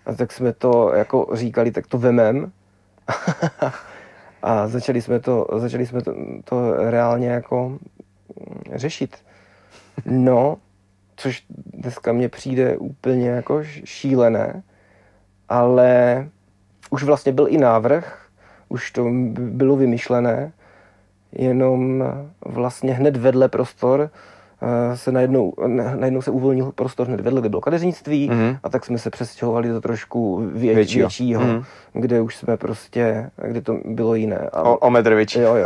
A tak jsme to jako říkali, tak to vemem. a začali jsme to, začali jsme to, to reálně jako mm, řešit. No, což dneska mně přijde úplně jako šílené, ale už vlastně byl i návrh, už to bylo vymyšlené, jenom vlastně hned vedle prostor se najednou, najednou se uvolnil prostor hned vedle, kde bylo kadeřnictví mm-hmm. a tak jsme se přestěhovali do trošku věč, většího, většího mm-hmm. kde už jsme prostě, kde to bylo jiné. A, o, o metr větší. Jo, jo.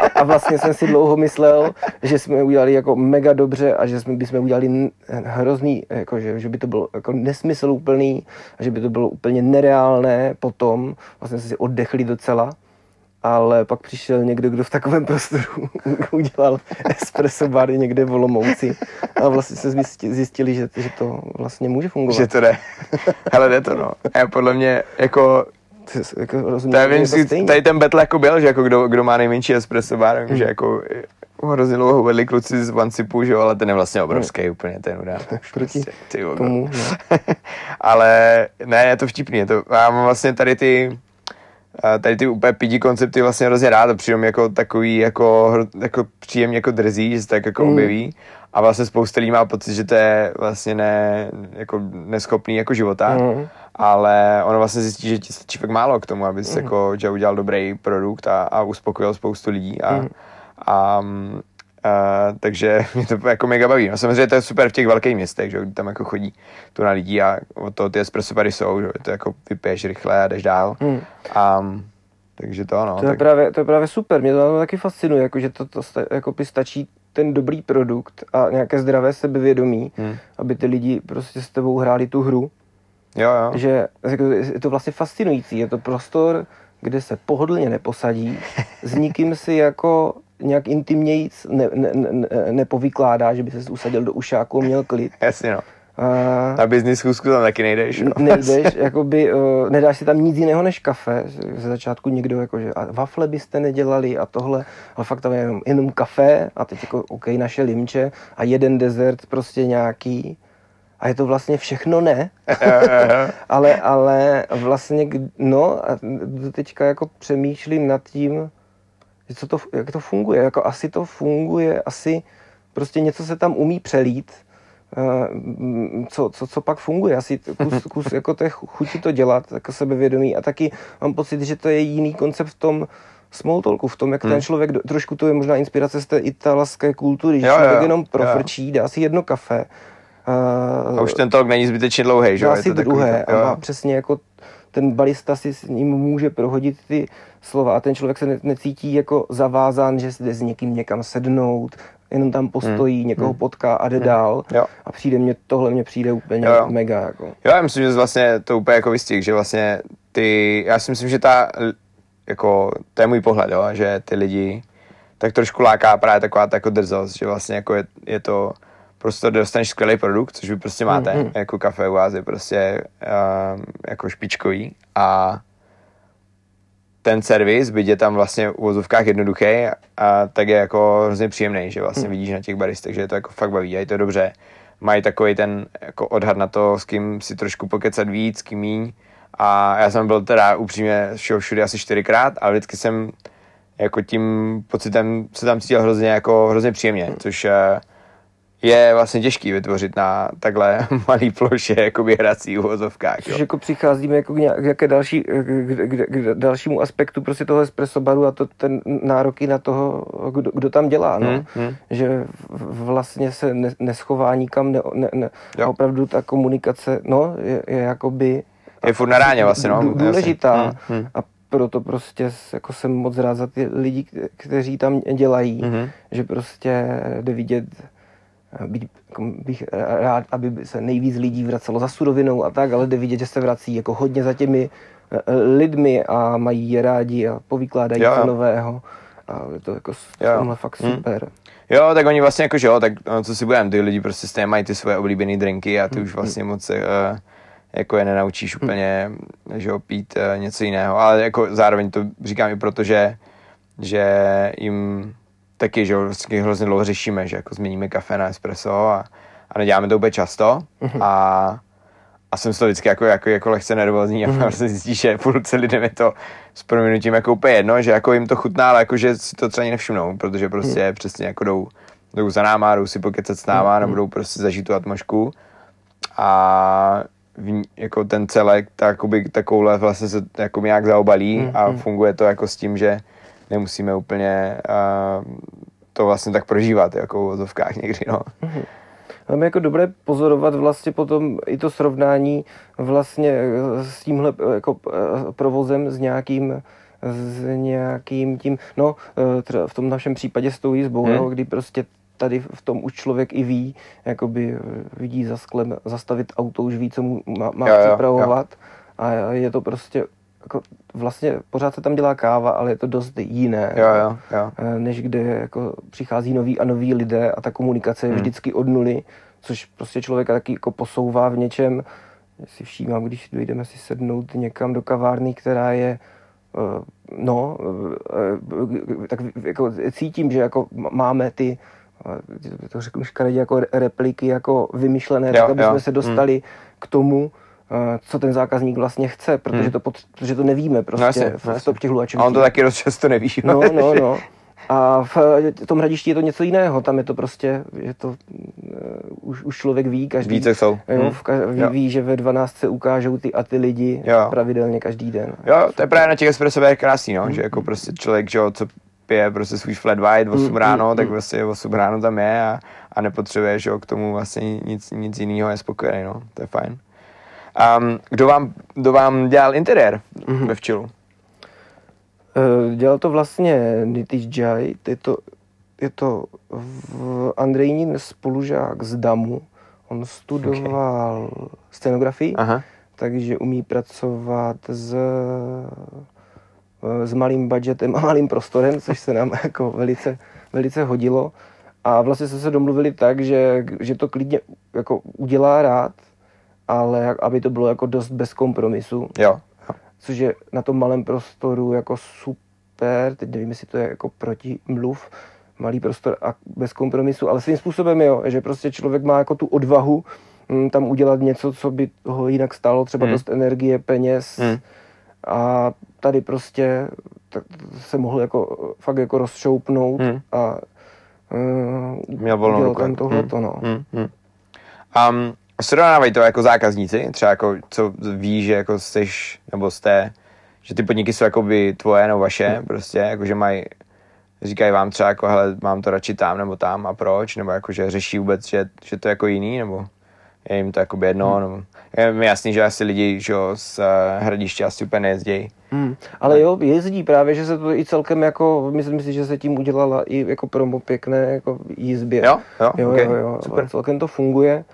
A, a vlastně jsem si dlouho myslel, že jsme udělali jako mega dobře a že jsme, bychom udělali hrozný, jako že, že by to bylo jako nesmysl úplný a že by to bylo úplně nereálné potom. Vlastně jsme si oddechli docela ale pak přišel někdo, kdo v takovém prostoru udělal espresso bary někde v Olomouci a vlastně se zjistili, že, že to vlastně může fungovat. Že to jde. Hele, jde to no. A podle mě jako jako rozumím, tady, vím, si, tady ten battle jako byl, že jako kdo, kdo má nejmenší espresso bar, hmm. že jako hrozně dlouho vedli kluci z Vancipu, že jo, ale ten je vlastně obrovský hmm. úplně, ten udá. Proti prostě, no. ale ne, je to vtipný, je to, já mám vlastně tady ty, tady ty úplně pidi koncepty vlastně hrozně rád a přijím jako takový jako, jako příjemně jako drzí, že se tak jako mm. objeví a vlastně spousta lidí má pocit, že to je vlastně ne, jako neschopný jako života, mm. ale ono vlastně zjistí, že ti stačí fakt málo k tomu, abys mm. jako, že udělal dobrý produkt a, a uspokojil spoustu lidí a, mm. a, Uh, takže mě to jako mega baví. No, samozřejmě to je super v těch velkých městech, že tam jako chodí tu na lidí a od toho ty espresso bary jsou, že to jako vypiješ rychle a jdeš dál. Hmm. Um, takže to ano. To, tak... je právě, to je právě super, mě to taky fascinuje, jako, že to, to jako by stačí ten dobrý produkt a nějaké zdravé sebevědomí, hmm. aby ty lidi prostě s tebou hráli tu hru. Jo, jo. Že jako, je to vlastně fascinující, je to prostor, kde se pohodlně neposadí, s nikým si jako nějak intimněji ne, ne, ne, nepovykládá, že by se usadil do ušáku a měl klid. Jasně no. A... Na business schůzku tam taky nejdeš. No. Nejdeš, jakoby, uh, nedáš si tam nic jiného než kafe. Ze začátku někdo jako, že a wafle byste nedělali a tohle, ale fakt tam je jenom, jenom kafe a teď jako OK, naše limče a jeden dezert prostě nějaký. A je to vlastně všechno ne. ale, ale vlastně, no a teďka jako přemýšlím nad tím, co to, jak to funguje. Jako asi to funguje, asi prostě něco se tam umí přelít, eh, co, co, co pak funguje. Asi kus, kus jako té chuti to dělat, jako sebevědomí a taky mám pocit, že to je jiný koncept v tom, small talku, v tom, jak hmm. ten člověk, trošku to je možná inspirace z té italské kultury, že jo, člověk jo, jenom profrčí, jo. dá si jedno kafe. Uh, a už ten talk není zbytečně dlouhý, že jo? Dá si druhé takový, a má přesně jako ten barista si s ním může prohodit ty slova a ten člověk se ne, necítí jako zavázán, že jde s někým někam sednout, jenom tam postojí, hmm. někoho hmm. potká a jde hmm. dál. Jo. A přijde mě, tohle mě přijde úplně jo, jo. mega. Jako. Jo, já myslím, že vlastně to úplně jako vystih, že vlastně ty, já si myslím, že ta, jako, to je můj pohled, jo, že ty lidi tak trošku láká právě taková ta jako drzost, že vlastně jako je, je to, prostě dostaneš skvělý produkt, což vy prostě máte, mm-hmm. jako kafe u vás je prostě uh, jako špičkový a ten servis, byť je tam vlastně v uvozovkách jednoduchý, a tak je jako hrozně příjemný, že vlastně mm. vidíš na těch baristech, že je to jako fakt baví a je to dobře. Mají takový ten jako odhad na to, s kým si trošku pokecat víc, s kým míň. A já jsem byl teda upřímně všude asi čtyřikrát, ale vždycky jsem jako tím pocitem se tam cítil hrozně jako hrozně příjemně, mm. což uh, je vlastně těžký vytvořit na takhle malý ploše jakoby hrací uvozovkách. Což jako přicházíme jako k nějaké další, k, k, k, dalšímu aspektu prostě toho espresso baru a to ten nároky na toho, kdo, kdo tam dělá, no. Hmm, hmm. Že vlastně se ne, neschová nikam, ne, ne, ne, opravdu ta komunikace, no, je, je jakoby... Je furt na ráně vlastně, no. Důležitá. Hmm, hmm. A proto prostě jako jsem moc rád za ty lidi, kteří tam dělají, hmm. že prostě jde vidět být, jako bych rád, aby se nejvíc lidí vracelo za surovinou a tak, ale jde vidět, že se vrací jako hodně za těmi eh, lidmi a mají je rádi a povykládají Jo, jo. nového. A je to jako Jo. fakt Hm. super. Jo, tak oni vlastně jako, že jo, tak no, co si budeme, ty lidi prostě stejně mají ty svoje oblíbené drinky a ty už vlastně moc uh, jako je nenaučíš úplně, že jo, pít uh, něco jiného, ale jako zároveň to říkám i proto, že, že jim taky, že vlastně hrozně dlouho řešíme, že jako změníme kafe na espresso a, a neděláme to úplně často. A a jsem z toho vždycky jako, jako, jako lehce nervózní a vlastně zjistíš, že půlce lidem je to s prominutím jako úplně jedno, že jako jim to chutná, ale jako, že si to třeba ani nevšimnou, protože prostě přesně jako jdou, jdou za náma, jdou si pokecat s náma, nebo jdou prostě zažít tu atmosféru. A v, jako ten celek tak, jakoby, takovouhle vlastně se jako nějak zaobalí a funguje to jako s tím, že nemusíme úplně uh, to vlastně tak prožívat, jako v vozovkách někdy, no. Tam je jako dobré pozorovat vlastně potom i to srovnání vlastně eh, s tímhle eh, jako eh, provozem s nějakým s nějakým tím, no v tom našem případě s tou jízbou, Hmm. hmm. kdy prostě tady v tom už člověk i ví, jakoby vidí za sklem zastavit auto, už ví, co mu má, má Jo, jo, připravovat a je to prostě jako vlastně pořád se tam dělá káva, ale je to dost jiné. Jo, jo, jo. Eh, než kde jako přichází noví a noví lidé a ta komunikace je vždycky od nuly, což prostě člověka taky jako posouvá v něčem. Já si všímám, když dojdeme si sednout někam do kavárny, která je eh, no, eh, tak jako cítím, že jako máme ty to řeknu škaredě, jako repliky jako vymyšlené, Jo, tak aby jo. jsme se dostali k tomu, co ten zákazník vlastně chce, protože, to, potř- protože to nevíme prostě No jasně, v, no jasně. těch A on to taky dost často neví. No, no, no. A v eh, tom hradišti je to něco jiného, tam je to prostě, je to, uh, už, už člověk ví, každý, Ví, co jsou. Jo, Hm. v ka- ví, Jo. ví, že ve 12 se ukážou ty a ty lidi Jo. pravidelně každý den. Jo, to je právě na těch espresových krásný, no, že jako prostě člověk, že jo, co pije prostě svůj flat white 8 ráno, tak prostě 8 ráno tam je a, a nepotřebuje, že jo, k tomu vlastně nic, nic jiného, je spokojený, no, to je fajn. Um, kdo, vám, kdo vám dělal interiér ve včilu? Eh, Dělal to vlastně Nitish Jai, je to, je to v Andrejnin spolužák z DAMu. On studoval scenografii, Aha. takže umí pracovat s, s malým budgetem a malým prostorem, což se nám jako velice, velice hodilo. A vlastně jsme se domluvili tak, že, že to klidně jako udělá rád, ale aby to bylo jako dost bez kompromisu Jo. což je na tom malém prostoru jako super, teď nevím, jestli to je jako protimluv, malý prostor a bez kompromisu, ale svým způsobem jo, že prostě člověk má jako tu odvahu mm, tam udělat něco, co by ho jinak stálo třeba Hmm. dost energie, peněz Hmm. a tady prostě tak se mohl jako fakt jako rozšoupnout Hmm. a uh, Měl volnou udělal tam tohleto, Hmm. no. Hmm. Hmm. Um, srovnávají to jako zákazníci, třeba jako, co ví, že jako jsteš, nebo jste, že ty podniky jsou jako by tvoje nebo vaše, Hmm. prostě, jako že mají, říkají vám třeba jako, hele, mám to radši tam nebo tam a proč, nebo jako, že řeší vůbec, že, že to je jako jiný, nebo je jim to jako jedno, Hmm. nebo je mi jasný, že asi lidi, že jo, z uh, hradiště asi úplně nejezdějí. Hmm. Ale jo, jezdí právě, že se to i celkem jako, myslím si, že se tím udělala i jako promo pěkné jako jízdbě. Jo, jo, jo, okay. jo, jo super. celkem to funguje.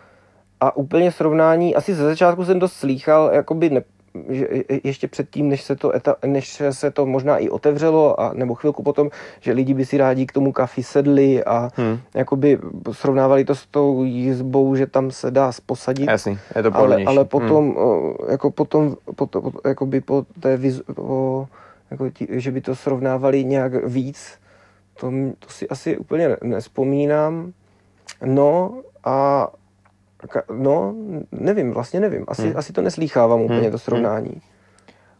A úplně srovnání, asi ze začátku jsem dost slýchal, jakoby ne, že je- ještě předtím, než se to, eta, než se to možná i otevřelo, a, nebo chvilku potom, že lidi by si rádi k tomu kafi sedli a Hmm. jakoby srovnávali to s tou jízbou, že tam se dá posadit. Jasný, je to Ale, pohodlnější. ale Hmm. potom, o, jako potom, po, to, po, jakoby po té viz, po, jako tí, že by to srovnávali nějak víc, to, to si asi úplně ne- nespomínám. No a no, nevím, vlastně nevím. Asi, Hmm. asi to neslýchávám úplně, Hmm. to srovnání.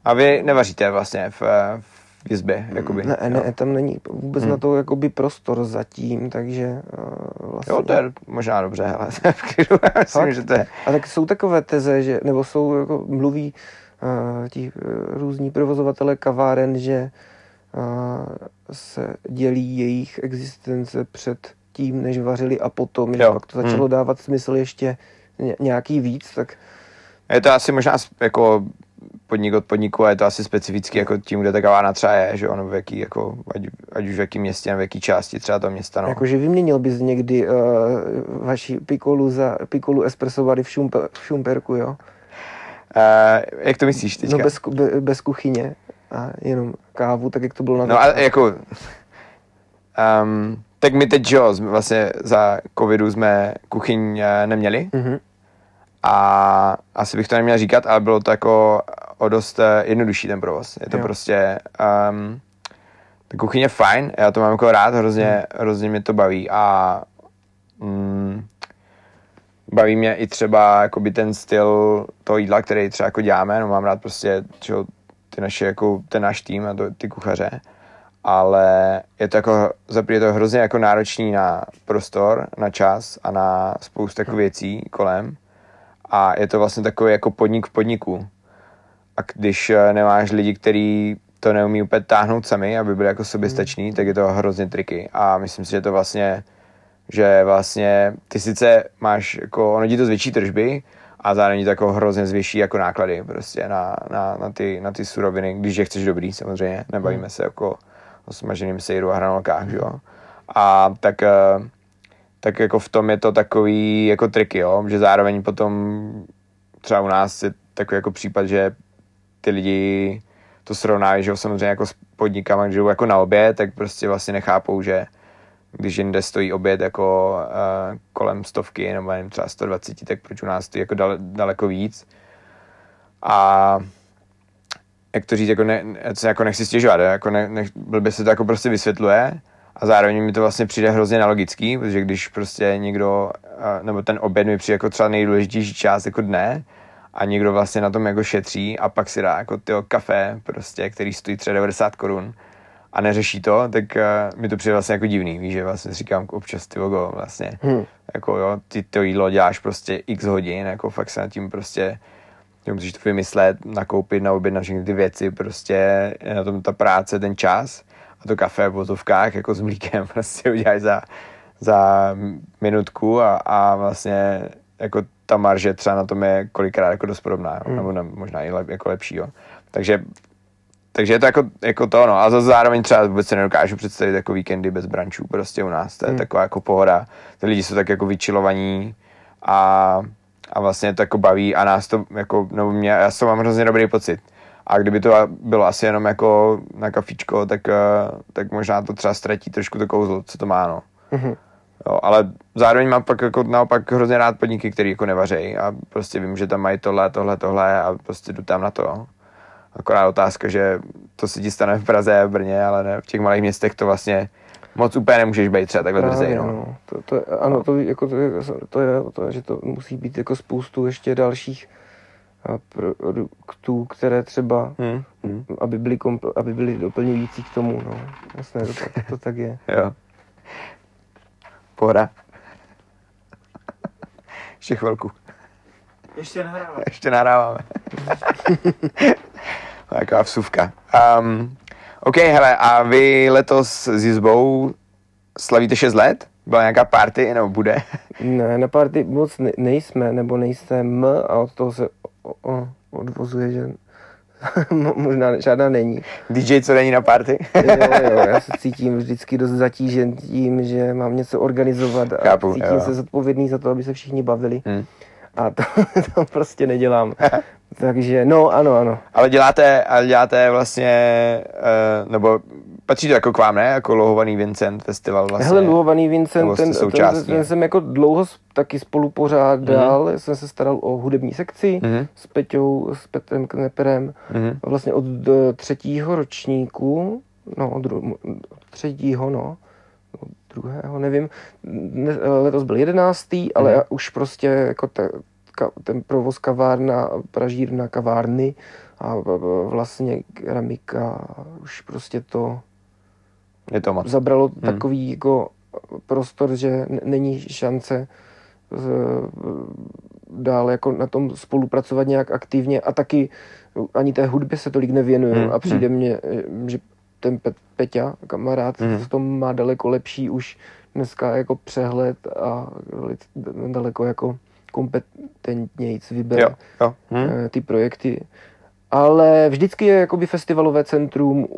A vy nevaříte vlastně v, eh, v jizbě, jakoby. Ne, jo. ne, tam není vůbec Hmm. na to jakoby prostor zatím, takže uh, vlastně... Jo, to je možná dobře, hele, v klidu, myslím, Fakt? že to je. A tak jsou takové teze, že, nebo jsou, jako mluví uh, ti různí provozovatele kaváren, že uh, se dělí jejich existence před tím, než vařili a potom, že Jo. pak to začalo Hmm. dávat smysl ještě ně- nějaký víc, tak Je to asi možná jako podnik od podniku a je to asi specifický jako tím, kde ta kavárna třeba je, že ono v jaký, jako, ať, ať už v jakém městě, v jaký části třeba toho města. No. Jakože vyměnil bys někdy uh, vaši pikolu za pikolu espresso bary v, šumpe, v Šumperku, jo? Uh, jak to myslíš teďka? No bez, be, bez kuchyně a jenom kávu, tak jak to bylo na No a jako... Um, tak my teď, jo, vlastně za covidu jsme kuchyň eh, neměli. Mm-hmm. A asi bych to neměl říkat, ale bylo to jako o dost eh, jednodušší ten provoz. Je to Jo. prostě... Um, ta kuchyně je fajn, já to mám jako rád, hrozně, hrozně mě to baví a mm, baví mě i třeba jakoby ten styl toho jídla, který třeba jako děláme, no mám rád prostě čo, ty naše, jako ten náš tým a to, ty kuchaře, ale je to jako, je to hrozně jako náročný na prostor, na čas a na spoustu jako věcí kolem a je to vlastně takový jako podnik v podniku. A když eh, nemáš lidi, kteří to neumí úplně táhnout sami, aby byli jako soběstační, tak je to hrozně triky. A myslím si, že to vlastně, že vlastně ty sice máš, jako, ono ti to zvětší tržby, a zároveň to jako hrozně zvětší jako náklady prostě na, na, na, ty, na ty suroviny, když je chceš dobrý samozřejmě, nebavíme se jako smaženým sejru a hranolkách, jo. A tak, eh, tak jako v tom je to takový jako triky, jo, že zároveň potom třeba u nás je takový jako případ, že ty lidi to srovnávají, že jo, samozřejmě jako s podnikama, když jdou jako na oběd, tak prostě vlastně nechápou, že když jinde stojí oběd jako uh, kolem stovky nebo nevím, třeba 120, tak proč u nás stojí jako dale, daleko víc. A jak to říct, jako, ne, co jako nechci stěžovat, jako ne, ne, blbě se to jako prostě vysvětluje a zároveň mi to vlastně přijde hrozně nelogický, protože když prostě někdo, nebo ten oběd mi přijde jako třeba nejdůležitější část jako dne a někdo vlastně na tom jako šetří a pak si dá jako tyho kafe prostě, který stojí třeba 90 korun a neřeší to, tak uh, mi to přijde vlastně jako divný, víš, že vlastně říkám občas ty vogo, vlastně, Hmm. jako jo, ty to jídlo děláš prostě x hodin, jako fakt se nad tím prostě, ty musíš to vymyslet, nakoupit, na oběd na všechny ty věci, prostě je na tom ta práce, ten čas a to kafe v vozovkách jako s mlíkem prostě uděláš za, za minutku a, a vlastně jako ta marže třeba na tom je kolikrát jako dost podobná, hmm. nebo ne, možná i lep, jako lepší, jo. Takže takže je to jako, jako to, no. A zase zároveň třeba vůbec si nedokážu představit jako víkendy bez brančů prostě u nás. To je Hmm. taková jako pohoda. Ty lidi jsou tak jako vyčilovaní a, a vlastně to jako baví a nás to jako, nebo mě, já toho mám hrozně dobrý pocit. A kdyby to bylo asi jenom jako na kafičko, tak, eh, tak možná to třeba ztratí trošku to kouzlo, co to má, no. Mhm. Jo, ale zároveň mám pak jako naopak hrozně rád podniky, které jako nevařejí a prostě vím, že tam mají tohle, tohle, tohle a prostě jdu tam na to. Akorát otázka, že to se ti stane v Praze a v Brně, ale ne, v těch malých městech to vlastně moc úplně nemůžeš být třeba takhle drzej, Právě, no. no. To, to, je- ano, to, jako, to, je, to je to, je, že to musí být jako spoustu ještě dalších produktů, které třeba, Hmm. Hmm. aby byly, kompl, aby byly doplňující k tomu, no. Jasné, to, tak- to tak je. Jo. Pohoda. Ještě chvilku. Ještě nahrávám. Ještě nahráváme. Taková vsuvka. Um, OK, hele, a vy letos s Jizbou slavíte 6 let? Byla nějaká party, nebo bude? Ne, na party moc ne, nejsme, nebo nejsem a od toho se o, o, odvozuje, že mo- možná žádná není. DJ, co není na party? Jo, jo, já se cítím vždycky dost zatížen tím, že mám něco organizovat a Chápu, cítím jo. se zodpovědný za to, aby se všichni bavili. Hmm. A to, to prostě nedělám. Takže no, ano, ano. Ale děláte, ale děláte vlastně, uh, nebo patří to jako k vám, ne? Jako lohovaný Vincent festival vlastně. Hele, Luhovaný Nebo Vincent, ten, ten, ten, jsem jako dlouho taky spolu pořádal, mm-hmm. jsem se staral o hudební sekci Mhm. s Peťou, s Petrem Kneperem. Mhm. Vlastně od eh, třetího ročníku, no od dru, od třetího, no, od druhého, nevím, ne, letos byl jedenáctý, ale Mhm. už prostě jako ta, ten provoz kavárna, pražírna kavárny a vlastně keramika, už prostě to Je to moc. zabralo Hmm. takový jako prostor, že není šance z- dál jako na tom spolupracovat nějak aktivně a taky ani té hudbě se tolik nevěnuju Hmm, a přijde mně, že ten Pe- Peťa, kamarád, Hmm. v tom má daleko lepší už dneska jako přehled a daleko jako kompetentnějc vybere Jo, jo. Hm? eh, ty projekty. Ale vždycky je jakoby festivalové centrum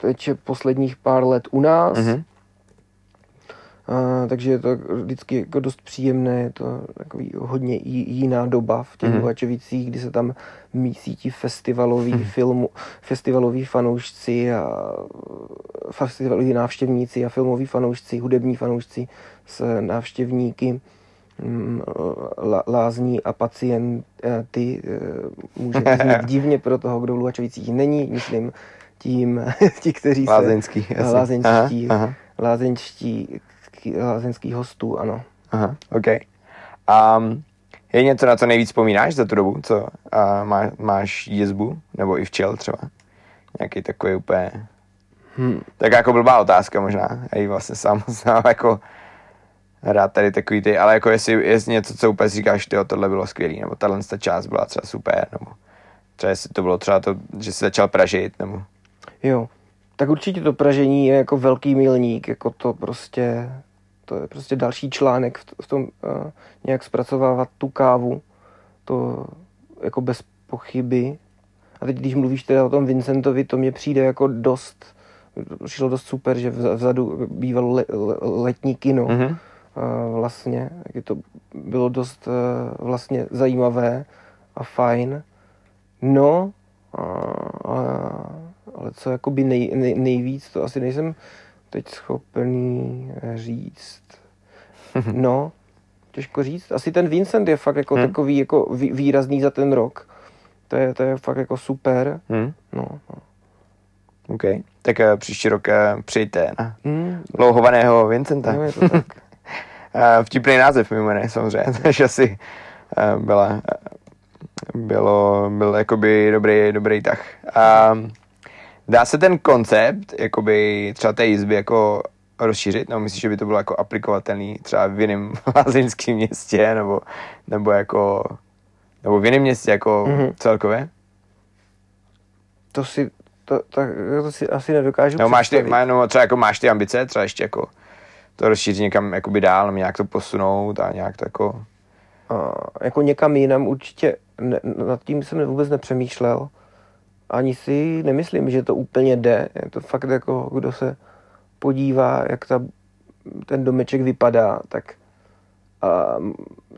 teď posledních pár let u nás. Mhm. A, takže je to vždycky jako dost příjemné, je to takový hodně jiná doba v těch Mhm. Luhačovicích, kdy se tam mísí ti festivaloví filmu, festivaloví fanoušci a festivaloví návštěvníci a filmoví fanoušci, hudební fanoušci s návštěvníky lázní a pacienty eh, může znít divně pro toho, kdo v Luhačovicích není, myslím tím, ti, kteří se... Lázeňský, jasně. Lázeňští, Aha, aha. lázeňští, lázeňských hostů, ano. Aha, OK. Um, je něco, na co nejvíc vzpomínáš za tu dobu, co uh, má, máš jezbu, nebo i včel třeba? Nějaký takový úplně... Hmm. Tak jako blbá otázka možná. Já ji vlastně sám, sám jako rád tady takový ty, ale jako jestli je něco, co úplně říkáš, tyjo, tohle bylo skvělý, nebo tahle ta část byla třeba super, nebo třeba jestli to bylo třeba to, že jsi začal pražit, nebo... Jo, tak určitě to pražení je jako velký milník, jako to prostě, to je prostě další článek v, tom uh, nějak zpracovávat tu kávu, to jako bez pochyby. A teď, když mluvíš teda o tom Vincentovi, to mně přijde jako dost, přišlo dost super, že vza- vzadu bývalo le, le, letní kino. Mhm. Vlastně, taky to bylo dost uh, vlastně zajímavé a fajn. No, a, a, ale co jakoby nej, nej, nejvíc, to asi nejsem teď schopný říct. No, těžko říct. Asi ten Vincent je fakt jako Hmm. takový jako vý, výrazný za ten rok. To je, to je fakt jako super. Hm? No, no. OK. Tak uh, příští rok uh, přijďte na Hmm, dlouhovaného Vincenta. jo, je to tak. Uh, vtipný název mimo jiné, samozřejmě, takže asi uh, byla, bylo, byl jakoby dobrý, dobrý tah. Dá se ten koncept, jakoby třeba té jizby jako rozšířit, nebo myslíš, že by to bylo jako aplikovatelný třeba v jiném lázeňském městě, nebo, nebo jako, nebo v jiném městě jako Mhm. mm-hmm. celkově? To si, to, tak, to si asi nedokážu Nebo máš ty, má, no, třeba jako máš ty ambice, třeba ještě jako to rozšířit někam jakoby dál, nějak to posunout a nějak to jako... A jako někam jinam určitě ne, nad tím jsem vůbec nepřemýšlel. Ani si nemyslím, že to úplně jde. Je to fakt jako, kdo se podívá, jak ta, ten domeček vypadá, tak a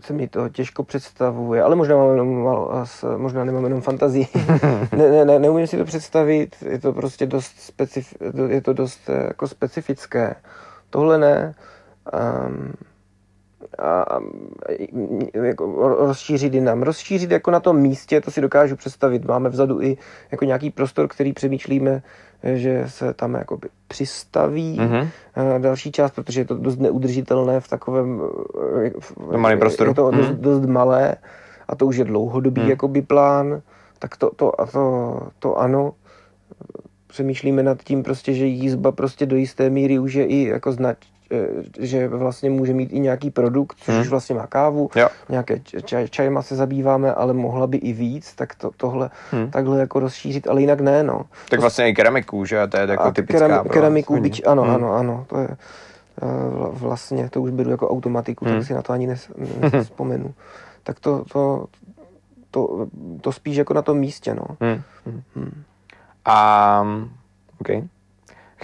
se mi to těžko představuje, ale možná mám jenom malo, možná nemám jenom fantazii. ne, ne, ne, neumím si to představit, je to prostě dost specif, je to dost eh, jako specifické. Tohle ne. Um, a, a jako rozšířit jinam. Rozšířit jako na tom místě, to si dokážu představit. Máme vzadu i jako nějaký prostor, který přemýšlíme, že se tam jakoby přistaví Mhm. mm-hmm. další část, protože je to dost neudržitelné v takovém eh, v, V malém prostoru. Je to dost, Mhm. dost malé a to už je dlouhodobý Mhm. jakoby plán, tak to, to, a to, to ano. Přemýšlíme nad tím prostě, že jízba prostě do jisté míry už je i jako znač, eh, že vlastně může mít i nějaký produkt, což už vlastně má kávu, Jo. nějaké čaj, čajma se zabýváme, ale mohla by i víc, tak to, tohle Mhm. takhle jako rozšířit, ale jinak ne, no. Tak vlastně i keramiku, že? To je jako typická. kerami, pro keramiku, byť, ano, Hmm. ano, ano, to je eh, vla- vlastně, to už beru jako automatiku, Hmm. tak si na to ani nes, nespomenu. Tak to, to, to, to spíš jako na tom místě, no. Hmm. A, OK.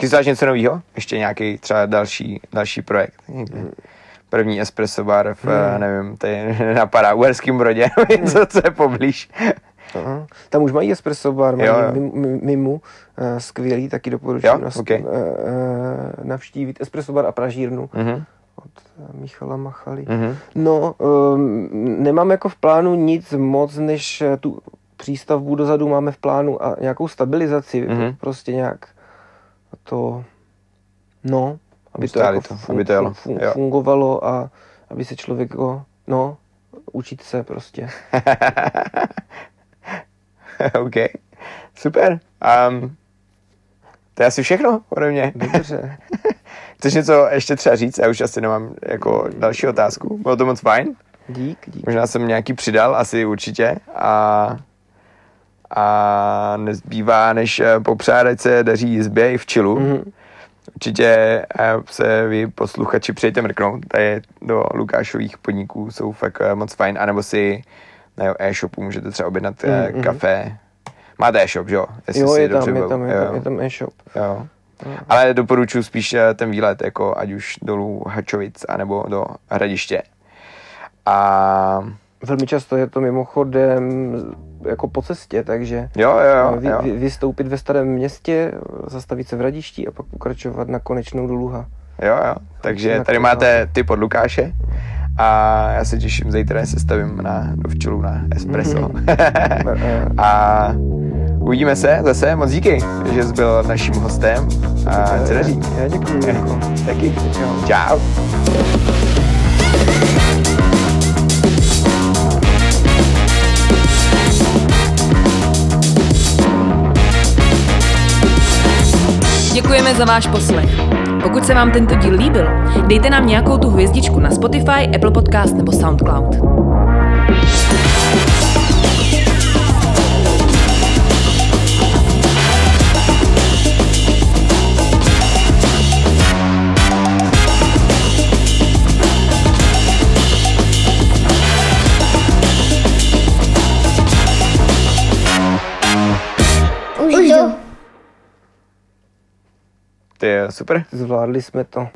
Chystáš něco nového? Ještě nějaký třeba další, další projekt? Někde? První espresso bar v, Hmm. nevím, tady napadá Uherským Brodě, nebo něco, co je poblíž. Aha. Tam už mají espresso bar, mají Jo, jo. mim- mim- Mimu, eh, skvělý, taky doporučuji Jo, nas- ok. eh, eh, navštívit espresso bar a pražírnu Mhm. od eh, Michala Machaly. Mhm. No, um, nemám jako v plánu nic moc, než eh, tu přístavbu dozadu máme v plánu a nějakou stabilizaci, Mhm. prostě nějak to, no, aby to, jako to, aby to fun- jo. fungovalo a aby se člověk, jako, no, učit se prostě. OK. Super. Um, to je asi všechno ode mě. Dobře. Chceš něco ještě třeba říct? Já už asi nemám jako další otázku. Bylo to moc fajn. Dík, dík. Možná jsem nějaký přidal, asi určitě. A, a nezbývá, než eh, popřát, ať se daří jizbě i v čilu. Mm. Mhm. Určitě eh, se vy posluchači přijďte mrknout. Tady do Lukášových podniků jsou fakt eh, moc fajn. A nebo si na jeho e-shopu můžete třeba objednat Mhm. kafe. Máte e-shop, že jo? Jestli Jo, je tam, je tam, je Jo, tam, je tam e-shop. Jo. Ale doporučuji spíš ten výlet, jako ať už dolů Hačovic, anebo do Hradiště. A Velmi často je to mimochodem jako po cestě, takže jo, jo, jo, vy, jo. vy, vystoupit ve starém městě, zastavit se v Radišti a pak pokračovat na konečnou do Luha. Jo, jo. Takže tady máte tip od Lukáše. A já se těším, zítra se stavím na, do včelu na espresso. a uvidíme se zase. Moc díky, že jsi byl naším hostem. A daří. Já děkuji. Taky. Čau. Čau. Děkujeme za váš poslech. Pokud se vám tento díl líbil, dejte nám nějakou tu hvězdičku na Spotify, Apple Podcast nebo SoundCloud. Ty jo, super. Zvládli jsme to.